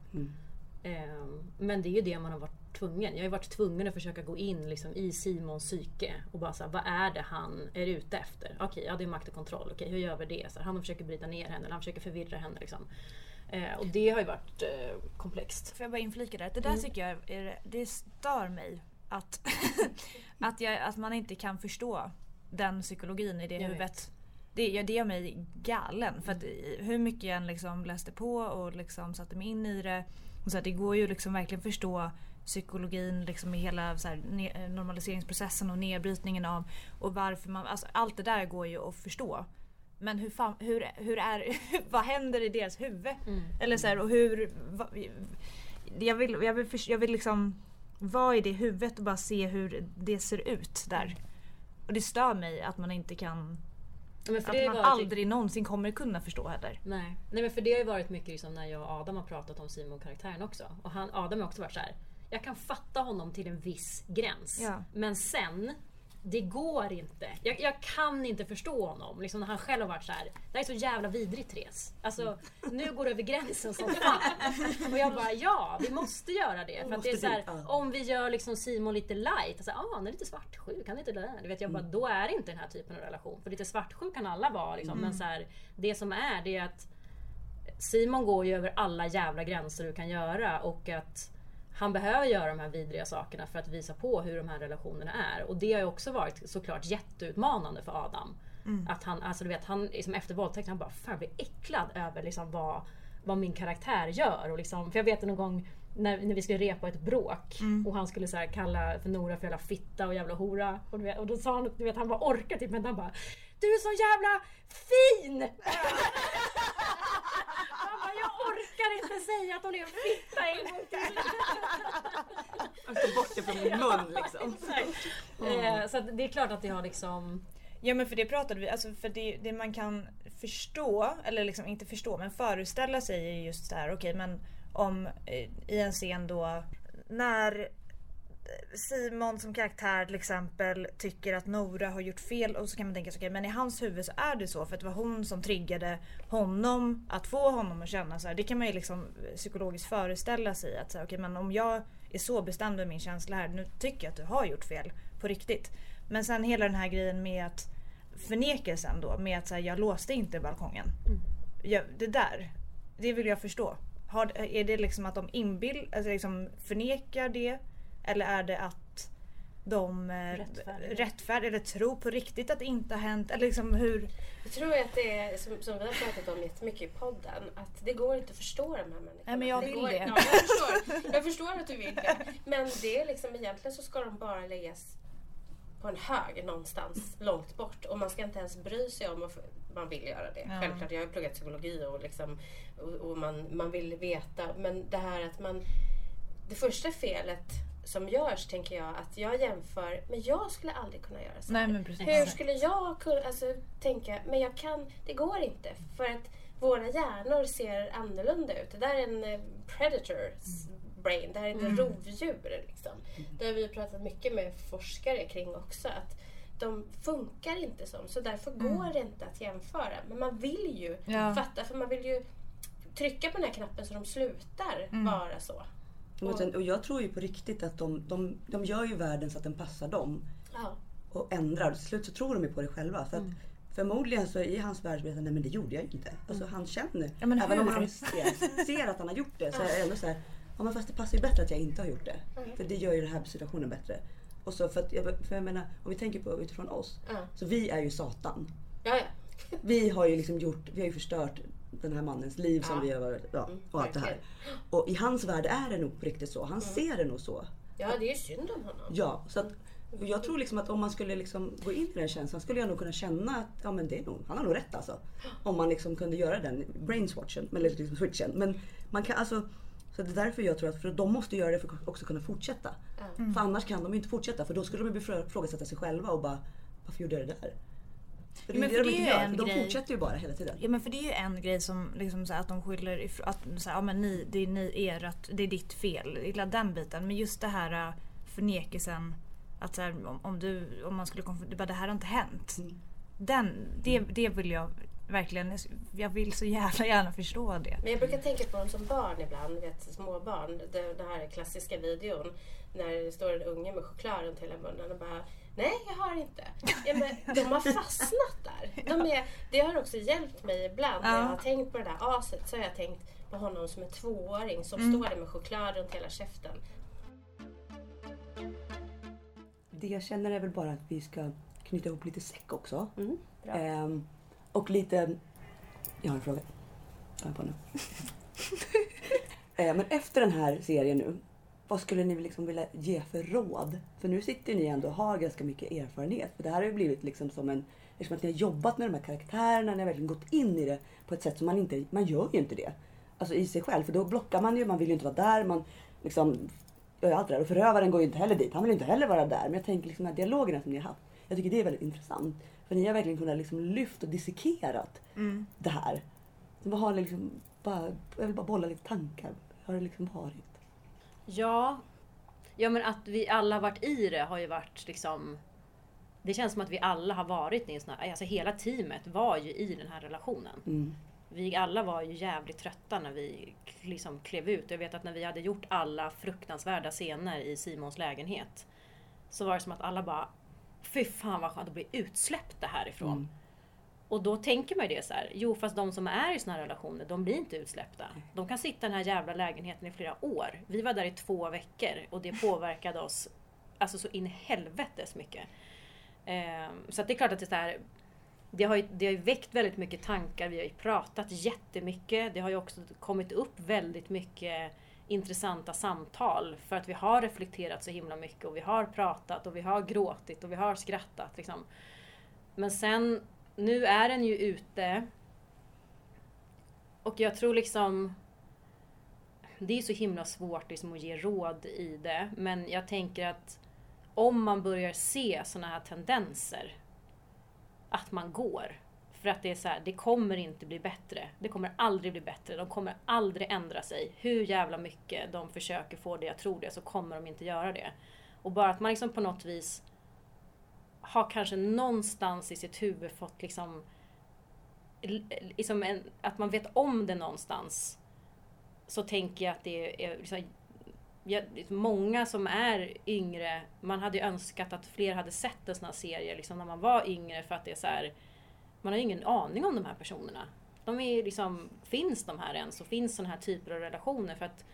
Ehm, men det är ju det man har varit tvungen. Jag har varit tvungen att försöka gå in liksom i Simons psyke och bara säga vad är det han är ute efter? Okej, ja det är makt och kontroll. Okej, hur gör vi det? Så här, han försöker bryta ner henne, han försöker förvirra henne. Liksom. Eh, och det har ju varit eh, komplext. Får jag bara inflika där? Det där tycker jag är, det stör mig. Att, att, jag, att man inte kan förstå den psykologin i det Jag huvudet. Det, ja, det gör mig galen. För att i- hur mycket jag än liksom läste på och liksom satte mig in i det. Och så här, det går ju liksom verkligen förstå psykologin liksom i hela så här, ne- normaliseringsprocessen och nedbrytningen av och varför man, alltså allt det där går ju att förstå. Men hur, fan, hur, hur är, vad händer i deras huvud? Eller så här, och hur, va, jag vill, jag vill, jag vill liksom vara i det huvudet och bara se hur det ser ut där. Och det stör mig att man inte kan, att man varit- aldrig någonsin kommer kunna förstå heller. Nej. Nej men för det har ju varit mycket liksom när jag och Adam har pratat om Simon-karaktären också. Och han, Adam har också varit så här. Jag kan fatta honom till en viss gräns. Ja. Men sen, det går inte. Jag, jag kan inte förstå honom. Liksom när han själv har varit så här. Det här är så jävla vidrigt Therese. Alltså, nu går det över gränsen som fan. Och jag bara, ja vi måste göra det. För att det är så här, ja. om vi gör liksom Simon lite light. Alltså, ah, han är lite svartsjuk. Han är lite där. Du vet, jag bara, då är det inte den här typen av relation. För lite svartsjuk kan alla vara. Liksom. Men så här, det som är, det är att Simon går ju över alla jävla gränser du kan göra och att han behöver göra de här vidriga sakerna för att visa på hur de här relationerna är. Och det har ju också varit såklart jätteutmanande för Adam. Att han, alltså du vet, han liksom efter våldtäkten, han bara fan jag blir äcklad över liksom vad, vad min karaktär gör. Och liksom, för jag vet någon gång när, när vi skulle repa ett bråk och han skulle så kalla för Nora för jävla fitta och jävla hora. Och, du vet, och då sa han, du vet han bara orkar typ men han bara Du är så jävla fin! Jag orkar inte säga att hon är en fitta en gång till. Jag ska bort det från min mun liksom. Eh, så det är klart att det har liksom... Ja men för det pratade vi, alltså för det, det man kan förstå, eller liksom inte förstå men föreställa sig är just så här, okej men om eh, i en scen då när Simon som karaktär till exempel tycker att Nora har gjort fel och så kan man tänka sig okej men i hans huvud så är det så för att det var hon som triggade honom att få honom att känna så här. Det kan man ju liksom psykologiskt föreställa sig att så här, okej men om jag är så bestämd med min känsla här, nu tycker jag att du har gjort fel på riktigt. Men sen hela den här grejen med att förnekelsen då med att så här, jag låste inte balkongen. Ja, det där, det vill jag förstå. Har, är det liksom att de inbill, alltså liksom förnekar det? Eller är det att de eh, Rättfärdigar. eller tror på riktigt att det inte har hänt? Eller liksom hur... Jag tror att det är, som, som vi har pratat om jättemycket i podden, att det går inte att förstå de här människorna. Nej, men jag vill går, det. Ja, jag, förstår, jag förstår att du vill det. Men det är liksom, egentligen så ska de bara läggas på en hög någonstans långt bort. Och man ska inte ens bry sig om att man vill göra det. Ja. Självklart, jag har pluggat psykologi och, liksom, och, och man, man vill veta. Men det här att man... Det första felet som görs tänker jag att jag jämför, men jag skulle aldrig kunna göra så här. Nej. Hur skulle jag kunna alltså, tänka, men jag kan, det går inte. För att våra hjärnor ser annorlunda ut. Det där är en eh, predators brain, det här är inte rovdjur. Liksom. Det har vi pratat mycket med forskare kring också. Att de funkar inte som, så därför går det inte att jämföra. Men man vill ju Ja. fatta, för man vill ju trycka på den här knappen så de slutar vara så. Och, sen, och jag tror ju på riktigt att de, de, de gör ju världen så att den passar dem. Ja. och ändrar. Till slut så tror de ju på det själva. Så att Förmodligen så i hans värld han, nej men det gjorde jag ju inte. Alltså han känner. Ja, även om han ser, ser att han har gjort det så är det ändå så här, ja men fast det passar ju bättre att jag inte har gjort det. För det gör ju den här situationen bättre. Och så för att, för jag menar, om vi tänker på utifrån oss. Ja. Så vi är ju Satan. Ja, ja. Vi har ju liksom gjort, vi har ju förstört den här mannens liv som vi har, ja, Mm, och allt det här. Och i hans värld är det nog på riktigt så. Han ser det nog så. ja, det är ju synd om honom. Ja, så att, jag tror liksom att om man skulle liksom gå in i den känslan skulle jag nog kunna känna att ja, men det är nog, han har nog rätt alltså. Om man liksom kunde göra den brainswatchen, eller liksom switchen. Men man kan alltså, så det är därför jag tror att för de måste göra det för att också kunna fortsätta. Ja. För annars kan de inte fortsätta för då skulle de ifrågasätta sig själva och bara varför gjorde jag det där? Det Men är för det de det är gör, en de grej- fortsätter ju bara hela tiden. Ja men för det är ju en grej som liksom så här, att de skyller ifrån, att så här, ja, men ni, det är ni, ert, det är ditt fel. Hela den biten. Men just det här äh, förnekelsen att så här, om, om, du, om man skulle konf- du bara, det här har inte hänt. Den, det, det vill jag verkligen, jag vill så jävla gärna förstå det. Men jag brukar tänka på dem som barn ibland, vet, småbarn. Det, det här är klassiska videon när det står en unge med choklad runt hela munnen och bara Nej, jag har inte. Ja, men de har fastnat där. De är, det har också hjälpt mig ibland när jag har tänkt på det där aset så har jag tänkt på honom som en tvååring som Mm. står där med choklad runt hela käften. Det jag känner är väl bara att vi ska knyta ihop lite säck också. Mm. Ehm, och lite... Jag har en fråga. Jag på nu. Ehm, men efter den här serien nu, vad skulle ni liksom vilja ge för råd? För nu sitter ni ändå och har ganska mycket erfarenhet. För det här har ju blivit liksom som en... Eftersom att ni har jobbat med de här karaktärerna, ni har verkligen gått in i det på ett sätt som man inte... Man gör ju inte det. Alltså i sig själv. För då blockar man ju, man vill ju inte vara där. Man liksom gör ju allt det där. Och förövaren går ju inte heller dit. Han vill ju inte heller vara där. Men jag tänker liksom de här dialogerna som ni har haft. Jag tycker det är väldigt intressant. För ni har verkligen kunnat liksom lyft och dissekerat det här. Så vad har ni liksom bara, jag vill bara bolla lite tankar. Hur har det liksom varit? Ja, ja men att vi alla varit i det har ju varit liksom Det känns som att vi alla har varit i en sån här, alltså hela teamet var ju i den här relationen. Mm. Vi alla var ju jävligt trötta när vi liksom klev ut. Jag vet att när vi hade gjort alla fruktansvärda scener i Simons lägenhet. Så var det som att alla bara Fy fan vad skönt att bli utsläppta härifrån. Mm. Och då tänker man ju det så här. Jo fast de som är i såna här relationer, de blir inte utsläppta. De kan sitta i den här jävla lägenheten i flera år. Vi var där i två veckor och det påverkade oss alltså så in i helvetes mycket. Ehm, så att det är klart att det är så här, det har, ju, det har ju väckt väldigt mycket tankar, vi har ju pratat jättemycket. Det har ju också kommit upp väldigt mycket intressanta samtal för att vi har reflekterat så himla mycket och vi har pratat och vi har gråtit och vi har skrattat. Liksom. Men sen, nu är den ju ute och jag tror liksom det är så himla svårt liksom att ge råd i det men jag tänker att om man börjar se såna här tendenser att man går. För att det är så här, det kommer inte bli bättre. Det kommer aldrig bli bättre. De kommer aldrig ändra sig. Hur jävla mycket de försöker få det jag tror det så kommer de inte göra det. Och bara att man liksom på något vis har kanske någonstans i sitt huvud fått liksom, liksom en, att man vet om det någonstans. Så tänker jag att det är liksom, många som är yngre, man hade ju önskat att fler hade sett en sån här serie liksom, när man var yngre för att det är så här, man har ju ingen aning om de här personerna. De är liksom, finns de här ens och finns såna här typer av relationer? För att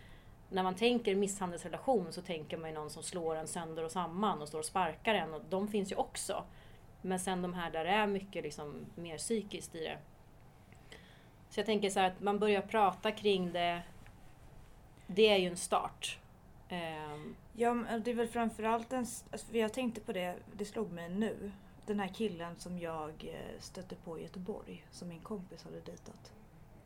när man tänker misshandelsrelation så tänker man ju någon som slår en sönder och samman och står och sparkar en och de finns ju också. Men sen de här där det är mycket liksom mer psykiskt i det. Så jag tänker så här att man börjar prata kring det. Det är ju en start. Ehm, Ja, men det är väl framförallt en... Alltså, för jag tänkte på det, det slog mig nu. Den här killen som jag eh, stötte på i Göteborg, som min kompis hade dejtat.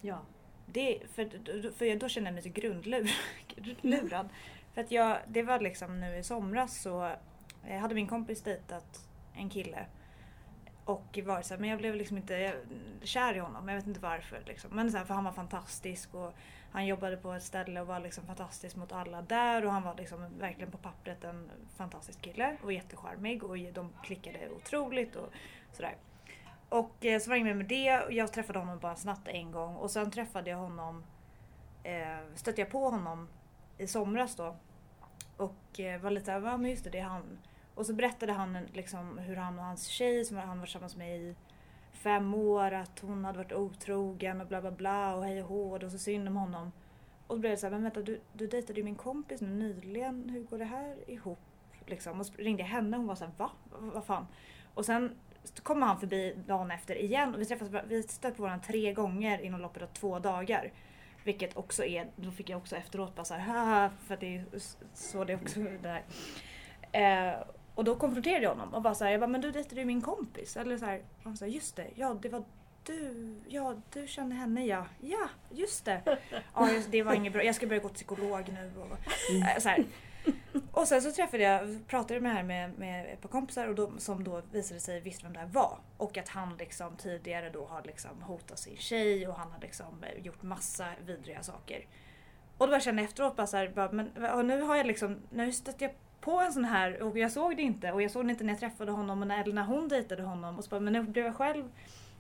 ja. Det, för, för då kände jag mig så grundlurad. För att jag, det var liksom nu i somras så hade min kompis dejtat en kille. Och var så här, men jag blev liksom inte kär i honom, jag vet inte varför. Liksom. Men så här, för han var fantastisk och han jobbade på ett ställe och var liksom fantastisk mot alla där och han var liksom verkligen på pappret en fantastisk kille och jättecharmig och de klickade otroligt och sådär. Och eh, så var det inget med det och jag träffade honom bara snabbt en gång och sen träffade jag honom, eh, stötte jag på honom i somras då. Och eh, var lite såhär, ja men just det, det är han. Och så berättade han liksom hur han och hans tjej som han var tillsammans med i fem år att hon hade varit otrogen och bla bla bla och hej och hå och det var så synd om honom. Och då blev det såhär, men vänta du, du dejtade ju min kompis nu nyligen, hur går det här ihop? Liksom. Och så ringde jag henne och hon var såhär, va? Vad vad fan? Och sen kommer han förbi dagen efter igen och vi träffas, vi stötte på varandra tre gånger inom loppet av två dagar. Vilket också är, då fick jag också efteråt bara såhär, haha, för att det är så det är också det där. Eh, och då konfronterade jag honom och bara såhär, jag bara, men du dejtade ju min kompis. Eller såhär, och han sa just det, ja det var du, ja du kände henne ja. Ja, just det. Ja, just, det var inget bra, jag ska börja gå till psykolog nu. Och, eh, så här. Och sen så träffade jag, pratade med här med, med ett par kompisar och då, som då visade sig visste vem det här var. Och att han liksom tidigare då har liksom hotat sin tjej och han har liksom eh, gjort massa vidriga saker. Och då bara kände jag efteråt bara så här, bara, men nu har jag liksom, nu stötte jag på en sån här, och jag såg det inte och jag såg det inte när jag träffade honom eller när hon dejtade honom. Och så bara, men nu blev jag själv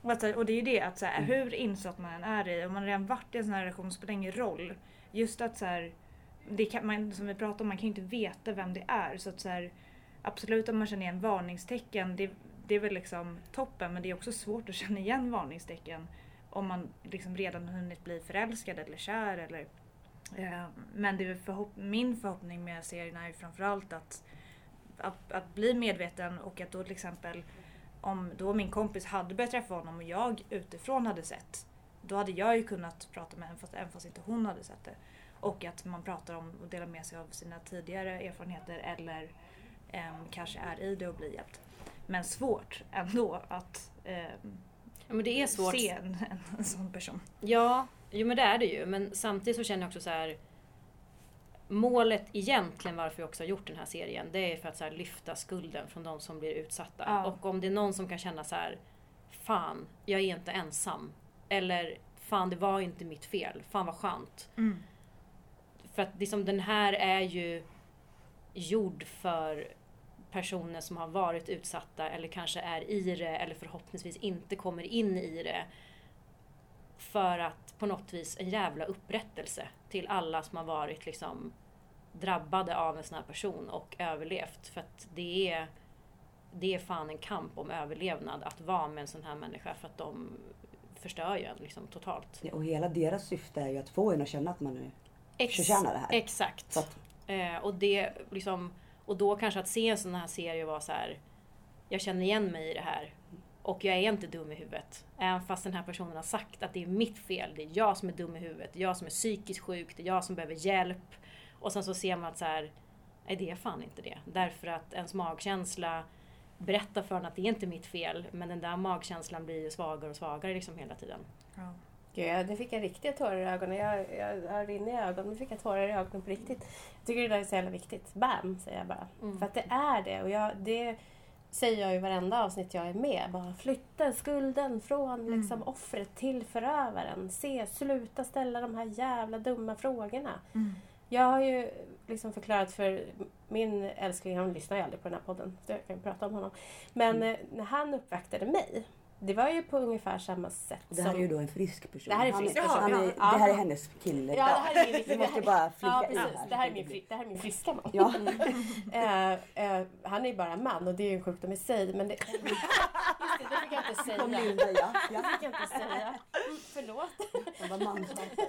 och, att, och det är ju det att så här, hur insatt man än är i, om man redan varit i en sån här relation spelar ingen roll. Just att så här, det kan man, som vi pratade om, man kan ju inte veta vem det är. Så att så här, absolut om man känner igen varningstecken, det, det är väl liksom toppen men det är också svårt att känna igen varningstecken om man liksom redan hunnit bli förälskad eller kär eller eh, men det är förhopp min förhoppning med serien är ju framförallt att, att, att bli medveten och att då till exempel om då min kompis hade börjat träffa honom och jag utifrån hade sett då hade jag ju kunnat prata med henne fast, även fast inte hon hade sett det. Och att man pratar om och delar med sig av sina tidigare erfarenheter eller eh, kanske är i det och blir hjälpt. Men svårt ändå att eh, Ja, men det är svårt. se en, en, en sån person. Ja, jo men det är det ju. Men samtidigt så känner jag också så här. Målet egentligen varför jag också har gjort den här serien, det är för att så lyfta skulden från de som blir utsatta. Ja. Och om det är någon som kan känna så här, fan, jag är inte ensam. Eller, fan det var inte mitt fel. Fan vad skönt. Mm. För att liksom, den här är ju gjord för personer som har varit utsatta eller kanske är i det eller förhoppningsvis inte kommer in i det. För att på något vis en jävla upprättelse till alla som har varit liksom drabbade av en sån här person och överlevt. För att det är, det är fan en kamp om överlevnad att vara med en sån här människa för att de förstör ju en liksom totalt. Ja, Och hela deras syfte är ju att få en att känna att man är Ex- förtjänar det här. Exakt. Så att, Eh, och, det, liksom, och då kanske att se en sån här serie vara så här. Jag känner igen mig i det här. Och jag är inte dum i huvudet. Även fast den här personen har sagt att det är mitt fel. Det är jag som är dum i huvudet. Det är jag som är psykiskt sjuk. Det är jag som behöver hjälp. Och sen så ser man att så här, nej det är fan inte det. Därför att ens magkänsla berättar för en att det är inte mitt fel. Men den där magkänslan blir ju svagare och svagare liksom hela tiden. Ja. Gud, jag- det fick jag riktiga tårar i ögonen. Jag, jag, jag rinner i ögonen. Nu fick jag tårar i ögonen på riktigt. Jag tycker det där är så jävla viktigt. Bam, säger jag bara. Mm. För att det är det. Och jag, det säger jag i varenda avsnitt jag är med. Bara flytta skulden från liksom, offret till förövaren. Se, sluta ställa de här jävla dumma frågorna. Mm. Jag har ju liksom förklarat för min älskling, han lyssnar ju aldrig på den här podden, så jag kan prata om honom. Men Mm. eh, när han uppvaktade mig, det var ju på ungefär samma sätt det här som... är ju då en frisk person. Det här är Han frisk alltså, person, han är, ja. Det här är hennes kille. Ja, det här är min, Vi måste bara flika ja, precis. här. Det här är min, fri, det här är min friska man. Ja. Eh, eh, han är ju bara man och det är ju en sjukdom i sig. Men det, just det, det fick jag inte säga. Kom Linda, ja. Det ja. fick jag inte säga. Mm, förlåt. Han var mansvalp.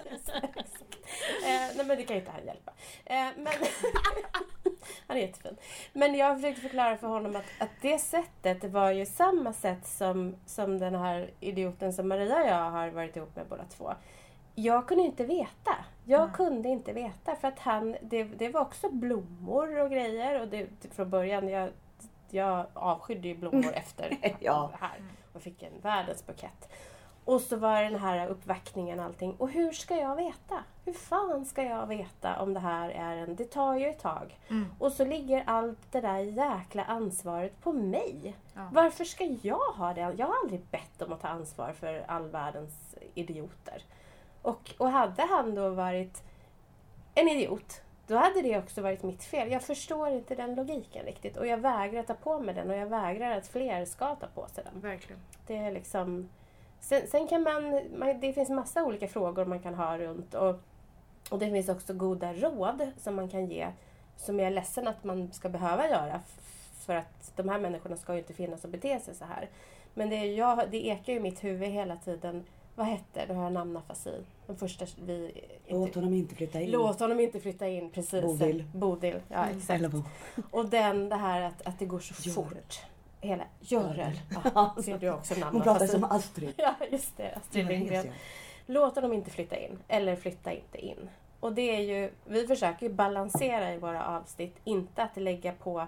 Eh, nej men det kan ju inte han hjälpa. Eh, men han är jättefin. Men jag försökte förklara för honom att, att det sättet var ju samma sätt som, som den här idioten som Maria och jag har varit ihop med båda två. Jag kunde inte veta. Jag Mm. kunde inte veta för att han, det, det var också blommor och grejer och det, från början, jag, jag avskydde ju blommor efter Ja. här och fick en världens bukett. Och så var det den här uppvaktningen och allting. Och hur ska jag veta? Hur fan ska jag veta om det här är en... Det tar ju ett tag. Mm. Och så ligger allt det där jäkla ansvaret på mig. Ja. Varför ska jag ha det? Jag har aldrig bett om att ta ansvar för all världens idioter. Och, och hade han då varit en idiot, då hade det också varit mitt fel. Jag förstår inte den logiken riktigt. Och jag vägrar ta på mig den och jag vägrar att fler ska ta på sig den. Verkligen. Det är liksom... Sen, sen kan man, man... Det finns massa olika frågor man kan ha runt. Och, och det finns också goda råd som man kan ge. Som jag är ledsen att man ska behöva göra. För att de här människorna ska ju inte finnas och bete sig så här. Men det, är jag, det ekar ju i mitt huvud hela tiden. Vad hette, nu har jag namnafasi. Den första vi... Låt honom inte flytta in. Låt honom inte flytta in, precis. Bodil. Bodil, ja exakt. Eller vad? Och den, det här att, att det går så Görel. fort. Hela, Görel. Ja. Ja, ser du också namnet. Hon pratar Fast- som Astrid. Ja, just det. Astrid Ja, Lindgren. heter Låt dem inte flytta in. Eller flytta inte in. Och det är ju, vi försöker ju balansera i våra avsnitt. Inte att lägga på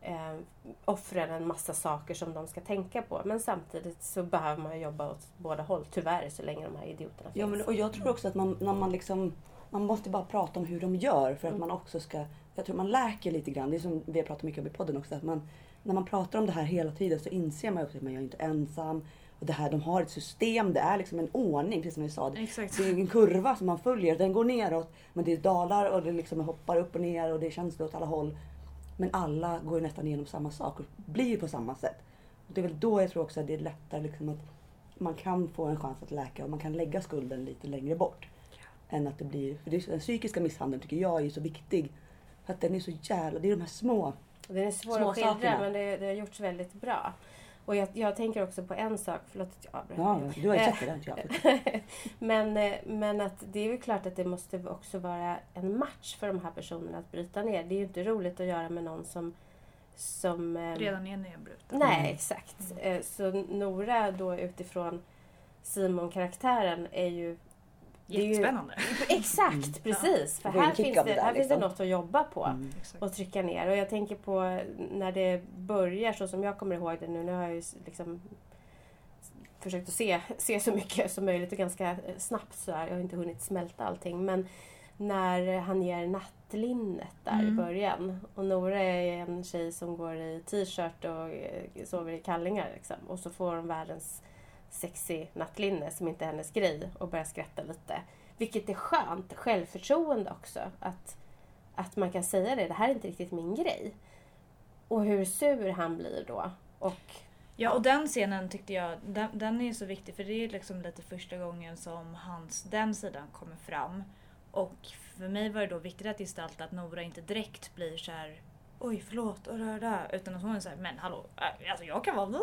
eh, offren en massa saker som de ska tänka på. Men samtidigt så behöver man jobba åt båda håll. Tyvärr, så länge de här idioterna Ja, finns. men, och jag tror också att man, när man liksom man måste bara prata om hur de gör för att Mm. man också ska... Jag tror man läker lite grann. Det är som vi har pratat mycket om i podden också. Att man, när man pratar om det här hela tiden så inser man också att man är inte ensam. Och det här, de har ett system, det är liksom en ordning, precis som vi sa. Det Exakt. är en kurva som man följer. Den går neråt men det är dalar och det liksom hoppar upp och ner och det är känslor åt alla håll. Men alla går ju nästan igenom samma sak och blir på samma sätt. Och det är väl då jag tror också att det är lättare liksom att man kan få en chans att läka och man kan lägga skulden lite längre bort. Än att det blir, för det, den psykiska misshandeln tycker jag är så viktig. För att den är så jävla, det är de här små Den är svår Små att skildra men det, det har gjorts väldigt bra. Och jag, jag tänker också på en sak, förlåt att jag avbröt. Ja, du har ju Eh, sett det, jag. men, eh, men att det är ju klart att det måste också vara en match för de här personerna att bryta ner. Det är ju inte roligt att göra med någon som... som eh, Redan är nedbruten. Nej, Mm. exakt. Eh, Så Nora då utifrån Simon-karaktären är ju... det är ju- Jättespännande. Exakt, precis. För här finns, det, där, här finns det liksom. något att jobba på Mm. Och trycka ner. Och jag tänker på när det börjar så som jag kommer ihåg det nu. Nu har jag ju liksom försökt att se, se så mycket som möjligt och ganska eh, snabbt så här. Jag har inte hunnit smälta allting. Men när han ger nattlinnet där i Mm. början. Och Nora är en tjej som går i t-shirt och eh, sover i kallingar. Liksom. Och så får hon världens sexy nattlinne som inte är hennes grej och börjar skratta lite. Vilket är skönt, självförtroende också. Att, att man kan säga det, det här är inte riktigt min grej. Och hur sur han blir då. Och Ja och den scenen tyckte jag, den, den är så viktig för det är liksom lite första gången som hans, den sidan kommer fram. Och för mig var det då viktigt att gestalta att Nora inte direkt blir så här. Oj förlåt och det där. Utan att hon är såhär, men hallå, äh, alltså jag kan vara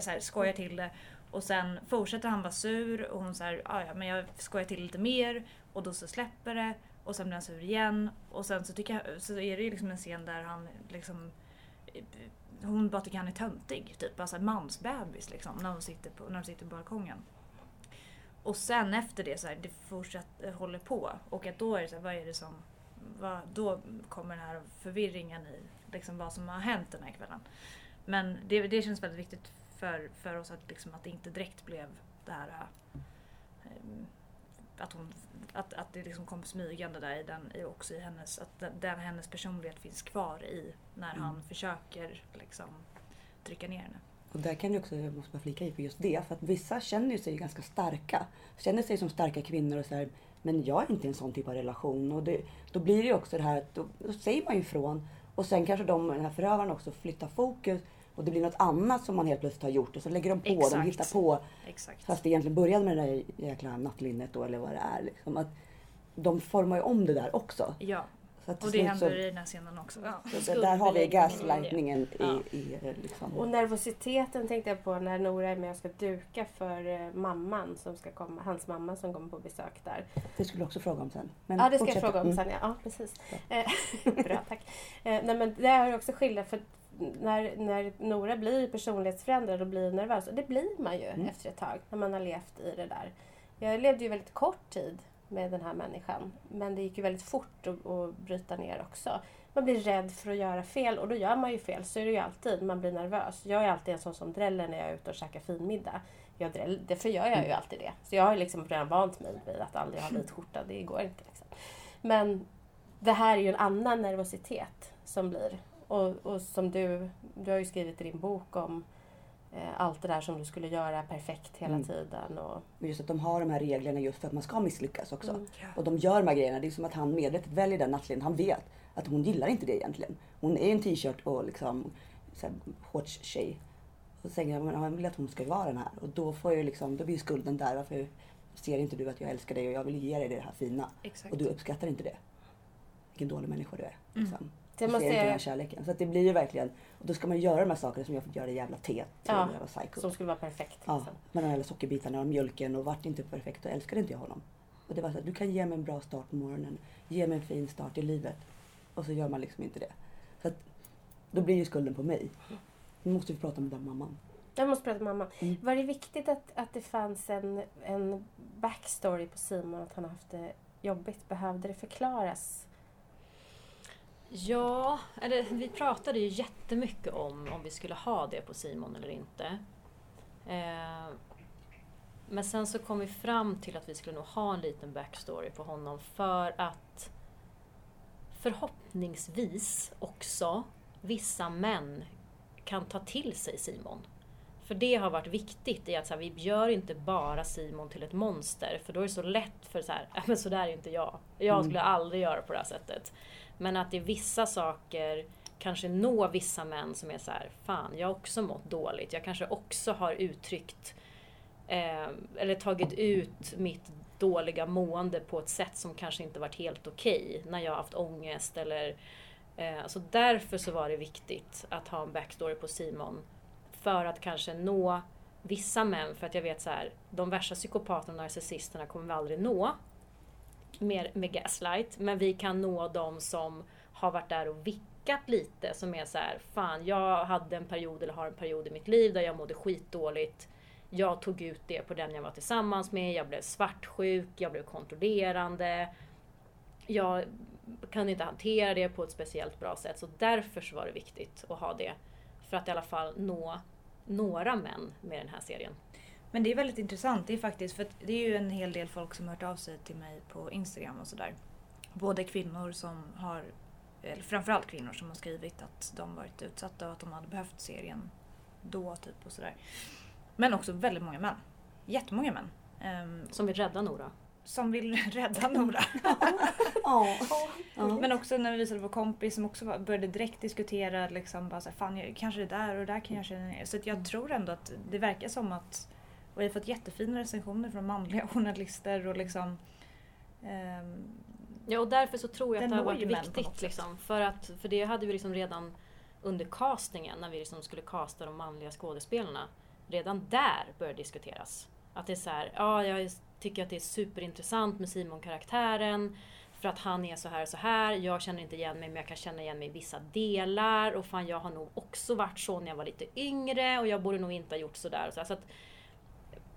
så här, skojar till det. Och sen fortsätter han vara sur och hon säger "Ah, ja men jag skojar till lite mer. Och då så släpper det. Och sen blir han sur igen. Och sen så, tycker jag, så är det ju liksom en scen där han liksom hon bara tycker han är töntig. Typ alltså mansbebis liksom. När de sitter på, när de sitter på balkongen. Och sen efter det så här, det fortsätter, håller på. Och att då är det så här, vad är det som... Vad, då kommer den här förvirringen i liksom vad som har hänt den här kvällen. Men det, det känns väldigt viktigt för, för oss att, liksom, att det inte direkt blev det här... eh, att, hon, att, att det liksom kom smygande där i den, också i hennes, att den, den, hennes personlighet finns kvar i när Mm. han försöker liksom trycka ner henne. Och där kan du också, jag måste bara flika i på just det, för att vissa känner ju sig ganska starka. Känner sig som starka kvinnor och så här, men jag är inte i en sån typ av relation. Och det, då blir det ju också det här att då, då säger man ju ifrån. Och sen kanske de, den här förövaren också flyttar fokus och det blir något annat som man helt plötsligt har gjort och så lägger de på, de Exakt. hittar på. Exakt. Fast det egentligen började med det där jäkla nattlinnet då eller vad det är. Liksom, att de formar ju om det där också. Ja, och det händer så, i den här scenen också. Ja. så där har vi gaslightningen Ja. i, i eh, liksom. Och nervositeten tänkte jag på när Nora är med och ska duka för eh, mamman som ska komma, hans mamma som kommer på besök där. Det skulle du också fråga om sen. Men Ja, det ska jag fortsätt. fråga om Mm. sen. Ja, ja precis. Eh, Bra, tack. Nej, men det har jag också skildrat för när, när Nora blir personlighetsförändrad och blir nervös, och det blir man ju Mm. efter ett tag när man har levt i det där. Jag levde ju väldigt kort tid med den här människan, men det gick ju väldigt fort att, att bryta ner också. Man blir rädd för att göra fel och då gör man ju fel. Så är det ju alltid. Man blir nervös. Jag är alltid en sån som dräller när jag är ute och käkar finmiddag. Jag dräll, därför gör jag ju alltid det. Så jag har liksom redan vant mig vid att aldrig ha vit skjorta. Det går inte. Liksom. Men det här är ju en annan nervositet som blir. Och, och som du, du har ju skrivit i din bok om eh, allt det där som du skulle göra perfekt hela Mm. tiden. Och, just att de har de här reglerna just för att man ska misslyckas också. Mm. Och de gör de här grejerna. Det är som att han medvetet väljer den nattlinjen. Han vet att hon gillar inte det egentligen. Hon är en t-shirt och liksom shorts-tjej. Och så tänker jag, men han vill att hon ska vara den här. Och då får jag liksom, då blir skulden där. Varför ser inte du att jag älskar dig och jag vill ge dig det här fina? Exakt. Och du uppskattar inte det. Vilken dålig människa du är. Liksom. Det måste inte den här kärleken. Så det blir ju verkligen, och då ska man göra de här sakerna som jag fått göra i jävla teet. Ja, jävla som skulle vara perfekt. Ja, Liksom. med de här sockerbitarna och mjölken och vart inte perfekt och älskade inte jag honom. Och det var så att du kan ge mig en bra start på morgonen, ge mig en fin start i livet. Och så gör man liksom inte det. Så att, då blir ju skulden på mig. Nu måste vi prata med den mamman. Jag måste prata med mamma. Mm. Var det viktigt att, att det fanns en, en backstory på Simon, att han har haft det jobbigt? Behövde det förklaras? Ja, eller vi pratade ju jättemycket om om vi skulle ha det på Simon eller inte. Eh, men sen så kom vi fram till att vi skulle nog ha en liten backstory på honom för att förhoppningsvis också vissa män kan ta till sig Simon. För det har varit viktigt i att så här, vi gör inte bara Simon till ett monster för då är det så lätt för så här, "Ja, men så där är inte jag. Jag Mm. skulle aldrig göra på det här sättet. Men att det är vissa saker kanske nå vissa män som är så här, fan jag har också mått dåligt. Jag kanske också har uttryckt eh, eller tagit ut mitt dåliga mående på ett sätt som kanske inte varit helt okej okay, när jag har haft ångest eller eh, så därför så var det viktigt att ha en backstory på Simon. För att kanske nå vissa män, för att jag vet så här, de värsta psykopaterna och narcissisterna kommer vi aldrig nå med, med gaslight. Men vi kan nå de som har varit där och vickat lite. Som är så här, fan jag hade en period eller har en period i mitt liv där jag mådde skitdåligt. Jag tog ut det på den jag var tillsammans med. Jag blev svartsjuk, jag blev kontrollerande. Jag kunde inte hantera det på ett speciellt bra sätt. Så därför så var det viktigt att ha det. För att i alla fall nå några män med den här serien. Men det är väldigt intressant. Det är faktiskt, för det är ju en hel del folk som har hört av sig till mig på Instagram och sådär. Både kvinnor som har, eller framförallt kvinnor som har skrivit att de varit utsatta och att de hade behövt serien då typ och sådär. Men också väldigt många män. Jättemånga män. Um, som vill rädda Nora. Som vill rädda Nora. Men också när vi visade på kompis som också började direkt diskutera liksom bara så här, fan kanske det där och det där kan jag känna. Så jag tror ändå att det verkar som att och vi har fått jättefina recensioner från manliga journalister och liksom um, Ja och därför så tror jag att det har varit viktigt. Liksom, för, att, för det hade vi liksom redan under castingen när vi liksom skulle casta de manliga skådespelarna. Redan där började diskuteras. Att det är så här, ja jag tycker att det är superintressant med Simon-karaktären. För att han är så här och så här. Jag känner inte igen mig men jag kan känna igen mig i vissa delar. Och fan jag har nog också varit så när jag var lite yngre och jag borde nog inte ha gjort sådär. Så, så att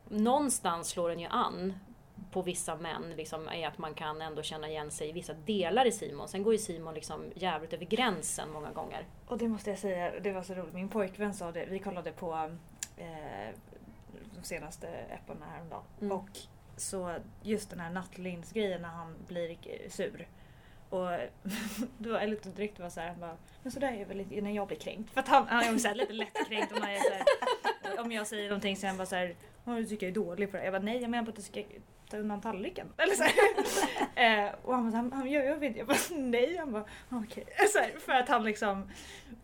någonstans slår den ju an på vissa män liksom, är att man kan ändå känna igen sig i vissa delar i Simon. Sen går ju Simon liksom jävligt över gränsen många gånger. Och det måste jag säga, det var så roligt. Min pojkvän sa det, vi kollade på eh, de senaste epporna häromdagen. Mm. Och så just den här nattlindsgrejen när han blir sur. Och då var lite direkt var så här, han bara, men sådär är väl när jag blir kränkt. För att han, han är så här, lite lättkränkt om, jag, så här, om jag säger någonting så är han bara såhär, du tycker jag är dålig på det. Jag bara, nej jag menar på att du ska ta undan tallriken. Eller så eh, och han bara, han, han gör jag vet Jag bara, nej. Han bara, okej. Okay. för att han liksom,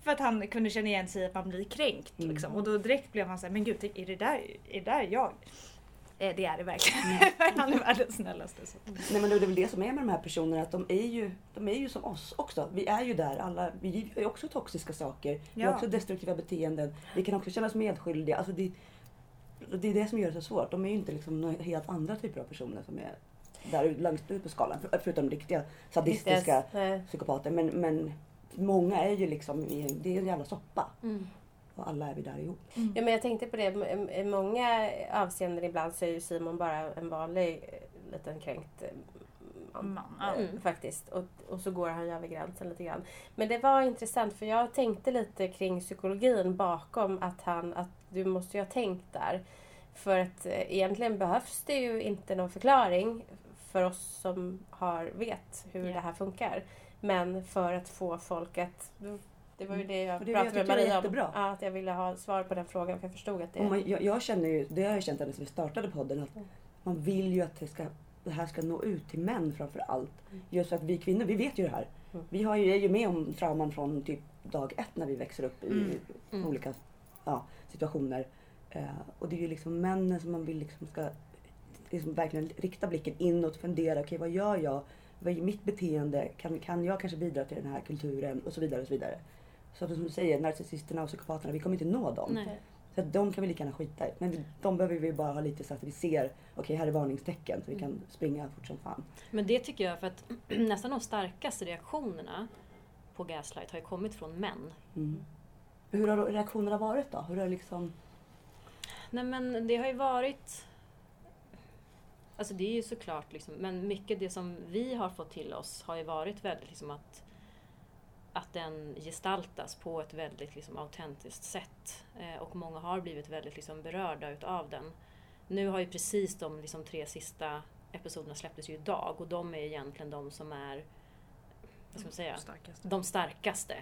för att han kunde känna igen sig att man blir kränkt. Mm. Liksom. Och då direkt blev han såhär, men gud, är det där, är det där jag? Eh, det är det verkligen. Mm. Han är världens snällaste. Så. Nej men det är väl det som är med de här personerna, att de är ju, de är ju som oss också. Vi är ju där alla, vi är också toxiska saker. Ja. Vi har också destruktiva beteenden. Vi kan också känna oss medskyldiga. Alltså det, det är det som gör det så svårt. De är ju inte liksom några helt andra typer av personer som är där längst ut på skalan. Förutom riktiga sadistiska psykopater. Men, men många är ju liksom, det är en jävla soppa. Mm. Och alla är vi där ihop. Mm. Ja men jag tänkte på det, i många avseenden ibland så är ju Simon bara en vanlig eh, liten kränkt eh, man. man. Mm, faktiskt. Och, och så går han ju över gränsen lite grann. Men det var intressant för jag tänkte lite kring psykologin bakom att han, att du måste ju ha tänkt där. För att eh, egentligen behövs det ju inte någon förklaring för oss som har, vet hur yeah. det här funkar. Men för att få folk att det var ju det jag det pratade med Maria om. Ja, att jag ville ha svar på den frågan för jag förstod att det... Man, jag, jag, känner ju, det har jag känt ända sedan vi startade podden, att mm. man vill ju att det, ska, det här ska nå ut till män framför allt. Mm. Just för att vi kvinnor, vi vet ju det här. Mm. Vi har ju, är ju med om trauman från typ dag ett när vi växer upp i mm. mm. olika ja, situationer. Uh, och det är ju liksom männen som man vill liksom ska liksom verkligen rikta blicken inåt och fundera, okej okay, vad gör jag? Vad är mitt beteende? Kan, kan jag kanske bidra till den här kulturen? Och så vidare och så vidare. Så som du säger, narcissisterna och psykopaterna, vi kommer inte nå dem. Nej. Så att de kan vi lika gärna skita i. Men de behöver vi bara ha lite så att vi ser, okej okay, här är varningstecken så vi kan mm. springa fort som fan. Men det tycker jag för att nästan de starkaste reaktionerna på Gaslight har ju kommit från män. Mm. Hur har reaktionerna varit då? Hur har liksom... Nej men det har ju varit... Alltså det är ju såklart liksom, men mycket det som vi har fått till oss har ju varit väldigt liksom att att den gestaltas på ett väldigt liksom, autentiskt sätt. Eh, och många har blivit väldigt liksom, berörda utav den. Nu har ju precis de liksom, tre sista episoderna släpptes ju idag och de är egentligen de som är vad ska man säga, starkaste. de starkaste.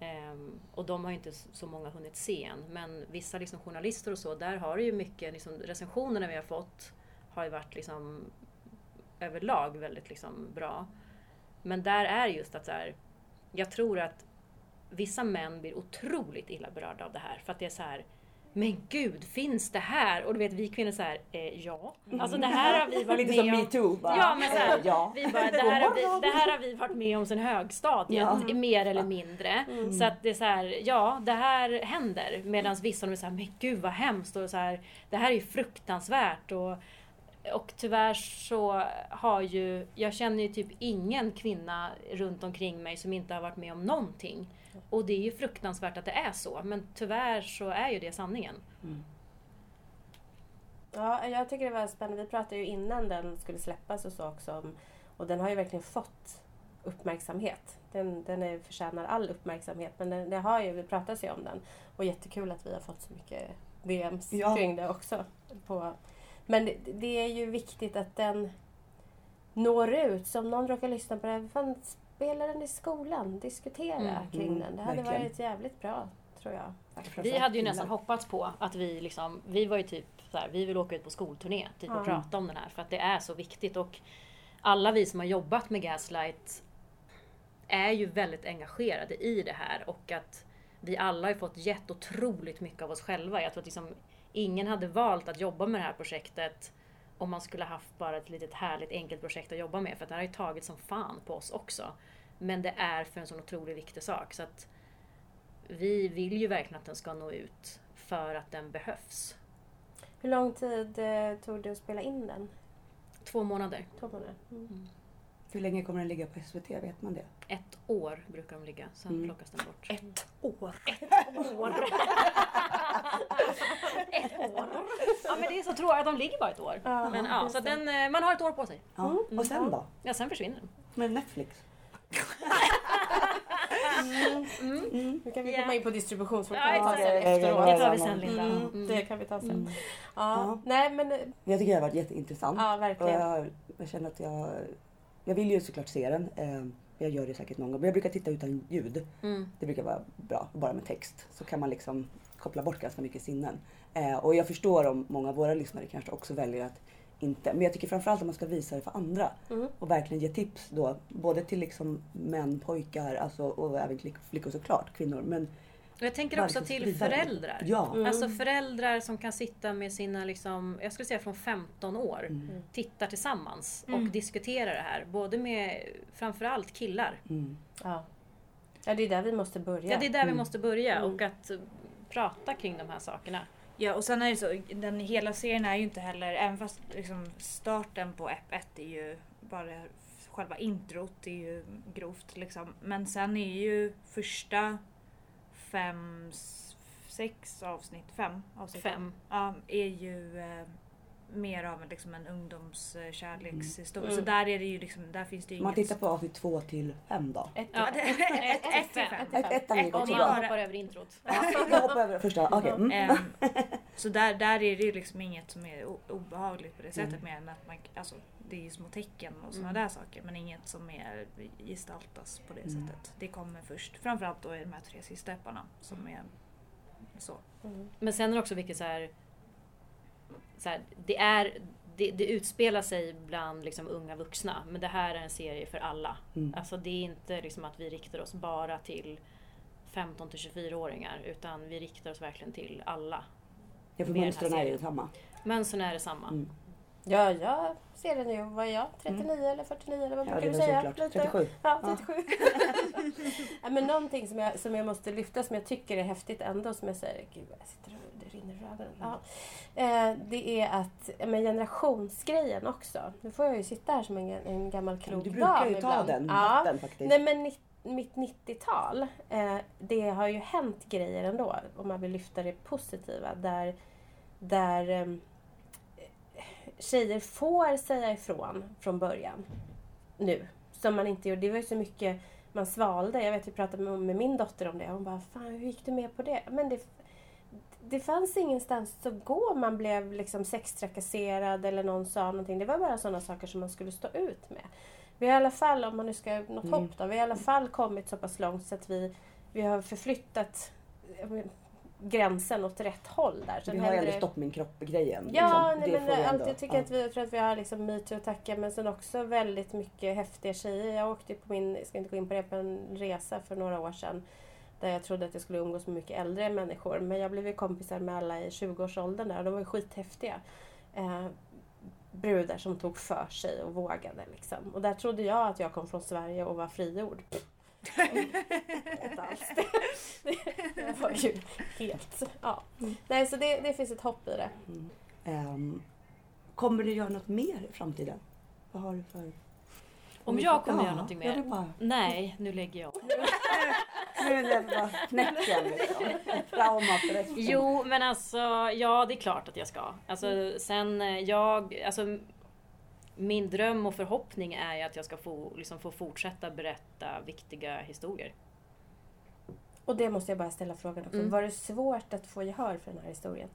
Um, och de har ju inte så många hunnit se än. Men vissa liksom, journalister och så, där har det ju mycket, liksom, recensionerna vi har fått har ju varit liksom, överlag väldigt liksom, bra. Men där är just att så här, jag tror att vissa män blir otroligt illa berörda av det här. För att det är så här, men gud, finns det här? Och du vet vi kvinnor så här, eh, ja. Alltså det här har vi varit Lite som om. metoo. bara, Ja, men så här, ja. Vi bara, det, här har vi, det här har vi varit med om sedan högstadiet, Ja. mer eller mindre. Så att det är så här, ja det här händer. Medan vissa de är så här, men gud vad hemskt. Och så här, det här är ju fruktansvärt. Och, och tyvärr så har ju, jag känner ju typ ingen kvinna runt omkring mig som inte har varit med om någonting. Och det är ju fruktansvärt att det är så. Men tyvärr så är ju det sanningen. Ja, jag tycker det var spännande. Vi pratade ju innan den skulle släppas och så också om, och den har ju verkligen fått uppmärksamhet. Den, den är, förtjänar all uppmärksamhet men den, det har ju, vi pratar ju om den. Och jättekul att vi har fått så mycket DMs Ja. kring det också. På, men det, det är ju viktigt att den når ut. Så om någon råkar lyssna på det här, fan, spela den i skolan. Diskutera Mm. kring Mm, den. Det hade verkligen. varit jävligt bra, tror jag. Vi hade ju nästan hoppats på att vi liksom, vi var ju typ så här, vi vill åka ut på skolturné typ, och prata om den här för att det är så viktigt och alla vi som har jobbat med Gaslight är ju väldigt engagerade i det här och att vi alla har ju fått gett otroligt mycket av oss själva. Jag tror att liksom, ingen hade valt att jobba med det här projektet om man skulle haft bara ett litet härligt enkelt projekt att jobba med för det här har ju tagit som fan på oss också. Men det är för en sån otroligt viktig sak. Så att vi vill ju verkligen att den ska nå ut för att den behövs. Hur lång tid eh, tog det att spela in den? Två månader. Två månader? Mm. Hur länge kommer den ligga på SVT? Vet man det? Ett år brukar de ligga, sen Mm. plockas den bort. Ett år. år! ett år! Ja men det är så tråkigt att de ligger bara ett år. Ja, men ja, så den, eh, man har ett år på sig. Ja. Och sen då? Ja, sen försvinner den. Med Netflix? Nu kan vi Ja. komma in på. Ja, efteråt. Det tar vi sen Linda. Mm, Mm. Det kan vi ta sen. Mm. Ja. Ja. Nej men, eh, Jag tycker det har varit jätteintressant. ja Och verkligen. jag, jag känner att jag... Jag vill ju såklart se den. Eh, Jag gör det säkert någon gång. Men jag brukar titta utan ljud. Mm. Det brukar vara bra, bara med text. Så kan man liksom koppla bort ganska mycket sinnen. Eh, och jag förstår om många av våra lyssnare kanske också väljer att inte. Men jag tycker framförallt att man ska visa det för andra. Mm. Och verkligen ge tips då. Både till liksom män, pojkar alltså, och även flickor såklart, kvinnor. Men jag tänker också till föräldrar. Ja. Mm. Alltså föräldrar som kan sitta med sina, liksom, jag skulle säga från 15 år, Mm. tittar tillsammans Mm. och diskuterar det här. Både med framförallt killar. Mm. Ja. ja, det är där vi måste börja. Ja, det är där vi Mm. måste börja Mm. och att prata kring de här sakerna. Ja och sen är det så, den hela serien är ju inte heller, även fast liksom starten på Ep 1 är ju bara själva introt är ju grovt liksom. Men sen är ju första fem, sex avsnitt, fem avsnitt. Fem. Ja, är ju eh, mer av en, liksom en ungdomskärlekshistoria. Mm. Så där är det ju liksom, där finns det ju Om man inget... tittar på avsnitt två till fem då. Ett, Ja. ett, ett, ett, ett, till fem. till Ett, ettan gick Om också man bra. hoppar över introt. Jag hoppar över första. Okej. Mm. Ehm, så där, där är det ju liksom inget som är obehagligt på det sättet Mm. mer än att man, alltså, det är ju små tecken och sådana Mm. där saker men inget som är gestaltas på det Mm. sättet. Det kommer först, framförallt då i de här tre sista epparna som är så. Mm. Men sen är det också viktigt så här, så här det, är, det, det utspelar sig bland liksom unga vuxna men det här är en serie för alla. Mm. Alltså det är inte liksom att vi riktar oss bara till 15 till 24-åringar utan vi riktar oss verkligen till alla. Ja, för mönstren är ju samma. Mönstren är detsamma. Mm. Ja, jag ser den ju. Vad är jag? 39 eller 49 eller vad Ja, brukar det du säga? såklart. Lite- 37. Ja, 37. ja, men någonting som jag, som jag måste lyfta som jag tycker är häftigt ändå som jag säger, gud jag sitter och det rinner ur ögonen. Ja. Eh, det är att, ja, men generationsgrejen också. Nu får jag ju sitta här som en, en gammal klok Du brukar ju ta ibland. den Ja. natten faktiskt. Nej men mitt 90-tal, eh, det har ju hänt grejer ändå. Om man vill lyfta det positiva. Där, där eh, tjejer får säga ifrån från början. Nu. Som man inte gjorde. Det var ju så mycket man svalde. Jag vet jag pratade med, min dotter om det. Hon bara, fan hur gick du med på det? Men det, det fanns ingenstans att gå. Man blev liksom sextrakasserad eller någon sa någonting. Det var bara sådana saker som man skulle stå ut med. Vi har i alla fall, om man nu ska något Mm. hopp då, vi har i alla fall kommit så pass långt så att vi, vi har förflyttat gränsen åt rätt håll där. Sen vi har ju ändå stopp min kropp-grejen. Ja, liksom. nej, men får vi allt, ändå- jag tycker ja. att vi, jag tror att vi har liksom metoo att tacka men sen också väldigt mycket häftiga tjejer. Jag åkte på min, jag ska inte gå in på det, på en resa för några år sedan. Där jag trodde att jag skulle umgås med mycket äldre människor. Men jag blev ju kompisar med alla i 20-årsåldern där och de var ju skithäftiga. Eh, brudar som tog för sig och vågade. Liksom. Och där trodde jag att jag kom från Sverige och var frigjord. Inte alls. Det, det var ju helt... Ja. Nej, så det, det finns ett hopp i det. Ehm, kommer du göra något mer i framtiden? Vad har du för... Om jag kommer Ja, göra någonting mer? bara... Nej, nu lägger jag. Nu är det bara knäcken liksom. Ett Trauma för resten. Jo, men alltså ja, det är klart att jag ska. Alltså sen eh, jag, alltså min dröm och förhoppning är att jag ska få, liksom, få fortsätta berätta viktiga historier. Och det måste jag bara ställa frågan också. Mm. Var det svårt att få gehör för den här historien?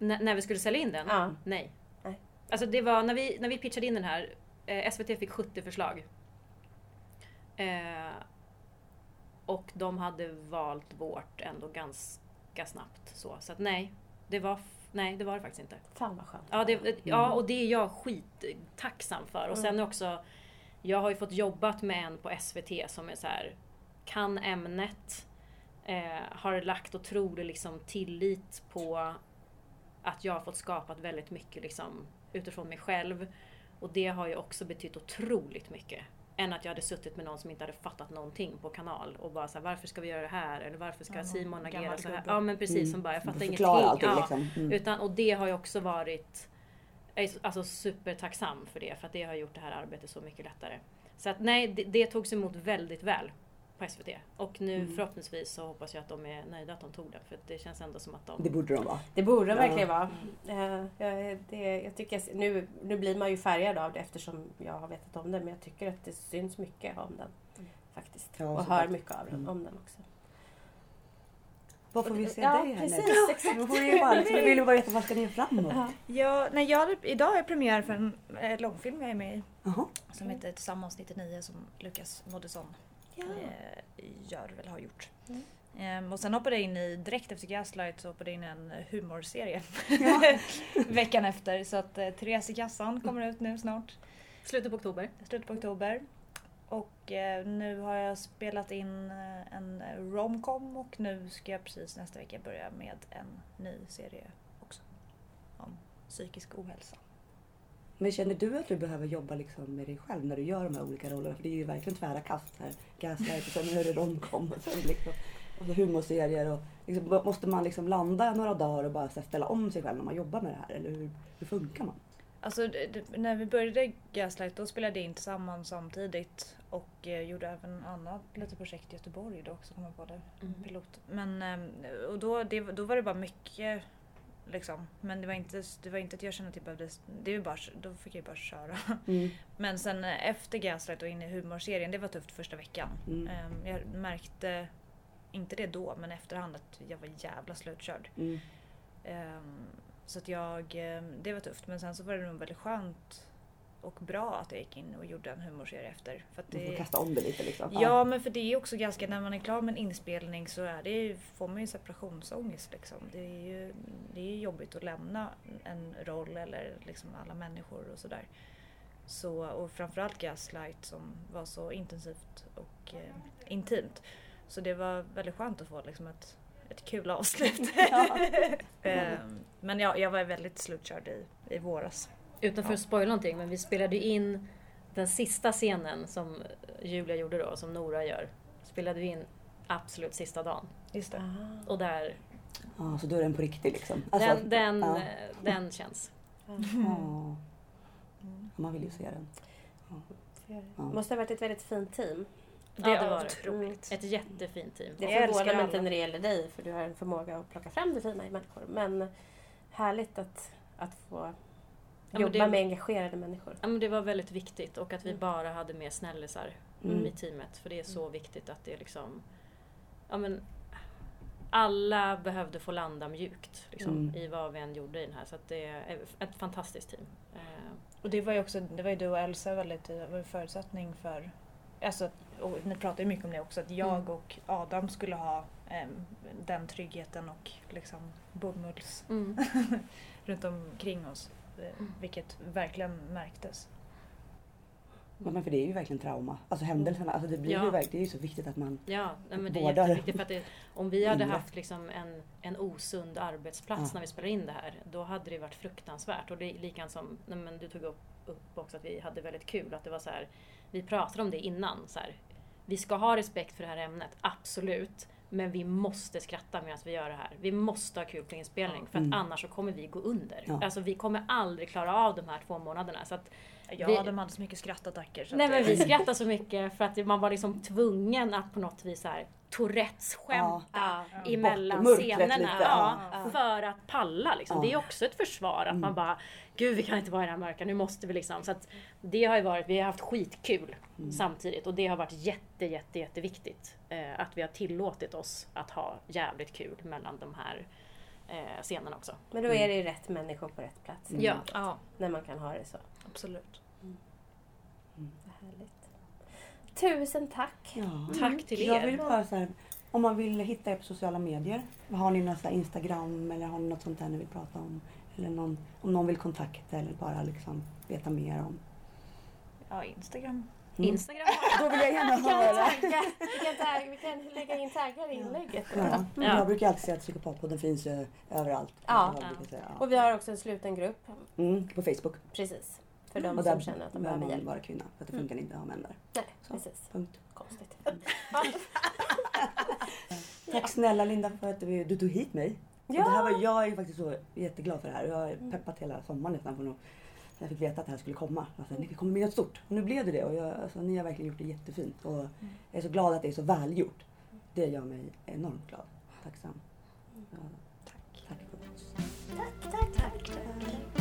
N- när vi skulle sälja in den? Ja. Nej. Nej. Alltså det var när vi, när vi pitchade in den här, eh, SVT fick 70 förslag. Eh, och de hade valt vårt ändå ganska snabbt. Så, så att nej, det var, nej, det var det faktiskt inte. Fan vad skönt. Ja, det, ja och det är jag skittacksam för. Och sen också, jag har ju fått jobbat med en på SVT som är så här, kan ämnet, eh, har lagt otrolig liksom, tillit på att jag har fått skapat väldigt mycket liksom, utifrån mig själv. Och det har ju också betytt otroligt mycket. Än att jag hade suttit med någon som inte hade fattat någonting på kanal och bara så här, varför ska vi göra det här? Eller varför ska Ja, Simon agera så här? Ja men precis, Mm. som bara jag fattar ingenting. allting ja. liksom. Mm. Utan, och det har ju också varit jag är alltså supertacksam för det, för att det har gjort det här arbetet så mycket lättare. Så att nej, det, det togs emot väldigt väl på SVT. Och nu Mm. förhoppningsvis så hoppas jag att de är nöjda att de tog den, för det känns ändå som att de... Det borde de vara. Det borde Ja. verkligen vara. Eh, jag- det, jag tycker, nu, nu blir man ju färgad av det eftersom jag har vetat om det men jag tycker att det syns mycket om den. Faktiskt. Ja, och hör mycket av den, Mm. om den också. Vad får vi se Ja, dig precis, härnäst? exakt. Vi vill ju bara veta vad ska ni göra framåt? Ja. Nej, jag idag är premiär för en eh, långfilm jag är med i. Jaha. Som heter Tillsammans 99 som Lukas Moodysson Ja. eh, gör, eller har gjort. Mm. Ehm, och sen hoppade jag in i, direkt efter Gaslight så hoppade jag in i en humorserie. Ja. Veckan efter. Så att eh, Therese i kassan kommer ut nu snart. Slutet på oktober. Slutet på oktober. Och eh, nu har jag spelat in eh, en romcom och nu ska jag precis nästa vecka börja med en ny serie också. Om psykisk ohälsa. Men känner du att du behöver jobba liksom med dig själv när du gör de här olika rollerna? För det är ju verkligen tvära kast här. Gaslight och sen är det romcom och sen liksom, och så humorserier. Och liksom, måste man liksom landa några dagar och bara så här, ställa om sig själv när man jobbar med det här? Eller hur, hur funkar man? Alltså det, när vi började Gaslight då spelade jag in tillsammans samtidigt och eh, gjorde även annat litet projekt i Göteborg då också kom jag på det. Mm. Pilot. Men eh, och då, det, då var det bara mycket liksom. Men det var inte, det var inte att jag kände att jag behövde, det var bara, då fick jag bara köra. Mm. Men sen eh, efter Gaslight och in i humorserien, det var tufft första veckan. Mm. Ehm, Jag märkte, inte det då, men efterhand att jag var jävla slutkörd. Mm. Ehm, Så att jag, ehm, det var tufft men sen så var det nog väldigt skönt och bra att jag gick in och gjorde en humorserie efter. För att Man får det, kasta om det lite liksom. ja men för det är också ganska, när man är klar med en inspelning så är det, får man ju separationsångest liksom. Det är ju det är jobbigt att lämna en roll eller liksom alla människor och sådär. Så, och framförallt Gaslight som var så intensivt och eh, intimt. Så det var väldigt skönt att få liksom ett, ett kul avslut. Ehm, men ja, jag var väldigt slutkörd i, i våras. Utan för Ja. att spoila någonting, men vi spelade ju in den sista scenen som Julia gjorde då, som Nora gör. Spelade vi in absolut sista dagen. Just det. Ah. Och där, Ja, så då är den på riktigt liksom. Alltså, den, den, ja. den känns. Ja. Mm. Man vill ju se den. Det Ja. måste ha varit ett väldigt fint team. Ja, det är var det. otroligt. Ett jättefint team. Det förvånar mig inte när det gäller dig för du har en förmåga att plocka fram det fina i människor. Men härligt att, att få jobba det- med engagerade människor. Ja, men det var väldigt viktigt och att vi Mm. bara hade med snällisar Mm. i teamet. För det är så viktigt att det liksom... Ja, men, alla behövde få landa mjukt liksom, Mm. i vad vi än gjorde i den här. Så att det är ett fantastiskt team. Eh, Och det var ju också, det var ju du och Elsa väldigt, var en förutsättning för, alltså, och ni pratar ju mycket om det också, att jag Mm. och Adam skulle ha em, den tryggheten och liksom bomulls Mm. runt omkring oss. Mm. Vilket verkligen märktes. Men för det är ju verkligen trauma. Alltså händelserna, alltså det blir Ja. ju verkligen, det är ju så viktigt att man Ja, nej, men det är jätteviktigt. För att det, om vi hade Inre. haft liksom en, en osund arbetsplats Ja. när vi spelade in det här, då hade det varit fruktansvärt. Och det är likadant som nej, men du tog upp, upp också att vi hade väldigt kul. Att det var så här, vi pratade om det innan. Så här, vi ska ha respekt för det här ämnet, absolut. Men vi måste skratta medan vi gör det här. Vi måste ha kul på inspelning för att Mm. annars så kommer vi gå under. Ja. Alltså vi kommer aldrig klara av de här två månaderna. Så att Ja, Vi- de hade så mycket skrattattacker. Så Nej att men vi skrattade så mycket för att man var liksom tvungen att på något vis här Tourettes skämta Ja. emellan Bort- scenerna. Ja, ja. För att palla liksom. Ja. Det är också ett försvar att man bara Gud vi kan inte vara i det här mörka, nu måste vi liksom. Så att det har ju varit, vi har haft skitkul samtidigt och det har varit jätte jätte jätteviktigt. Eh, att vi har tillåtit oss att ha jävligt kul mellan de här eh, scenerna också. Men då är det ju rätt människor på rätt plats. Ja. Ja, När man kan ha det så. absolut. Vad härligt. Tusen tack! Ja. Tack till Jag er. vill bara så här, om man vill hitta er på sociala medier. Har ni här Instagram eller har ni något sånt där ni vill prata om? Eller någon, om någon vill kontakta eller bara liksom veta mer om. Ja, Instagram. Mm. Instagram. Då vill jag gärna Vi kan, höra. vi, kan tagga, vi kan lägga in taggar i inlägget. Ja. Ja. Jag brukar alltid säga att Psykopatpodden finns ju överallt. Ja. Jag ja. Och vi har också en sluten grupp. Mm, på Facebook. Precis. För de Och som känner att de behöver hjälp. vara kvinna. För att det funkar inte att ha män där. Nej, Så. precis. Punkt. Konstigt. Tack snälla Linda för att du, du tog hit mig. Ja. Det här var, jag är faktiskt så jätteglad för det här. Jag har peppat hela sommaren nästan för att jag fick veta att det här skulle komma. Alltså, det kommer bli något stort. Och nu blev det det. Och jag, alltså, ni har verkligen gjort det jättefint. Och jag är så glad att det är så välgjort. Det gör mig enormt glad. Tacksam. Ja, tack. Tack. Tack, tack, tack. tack.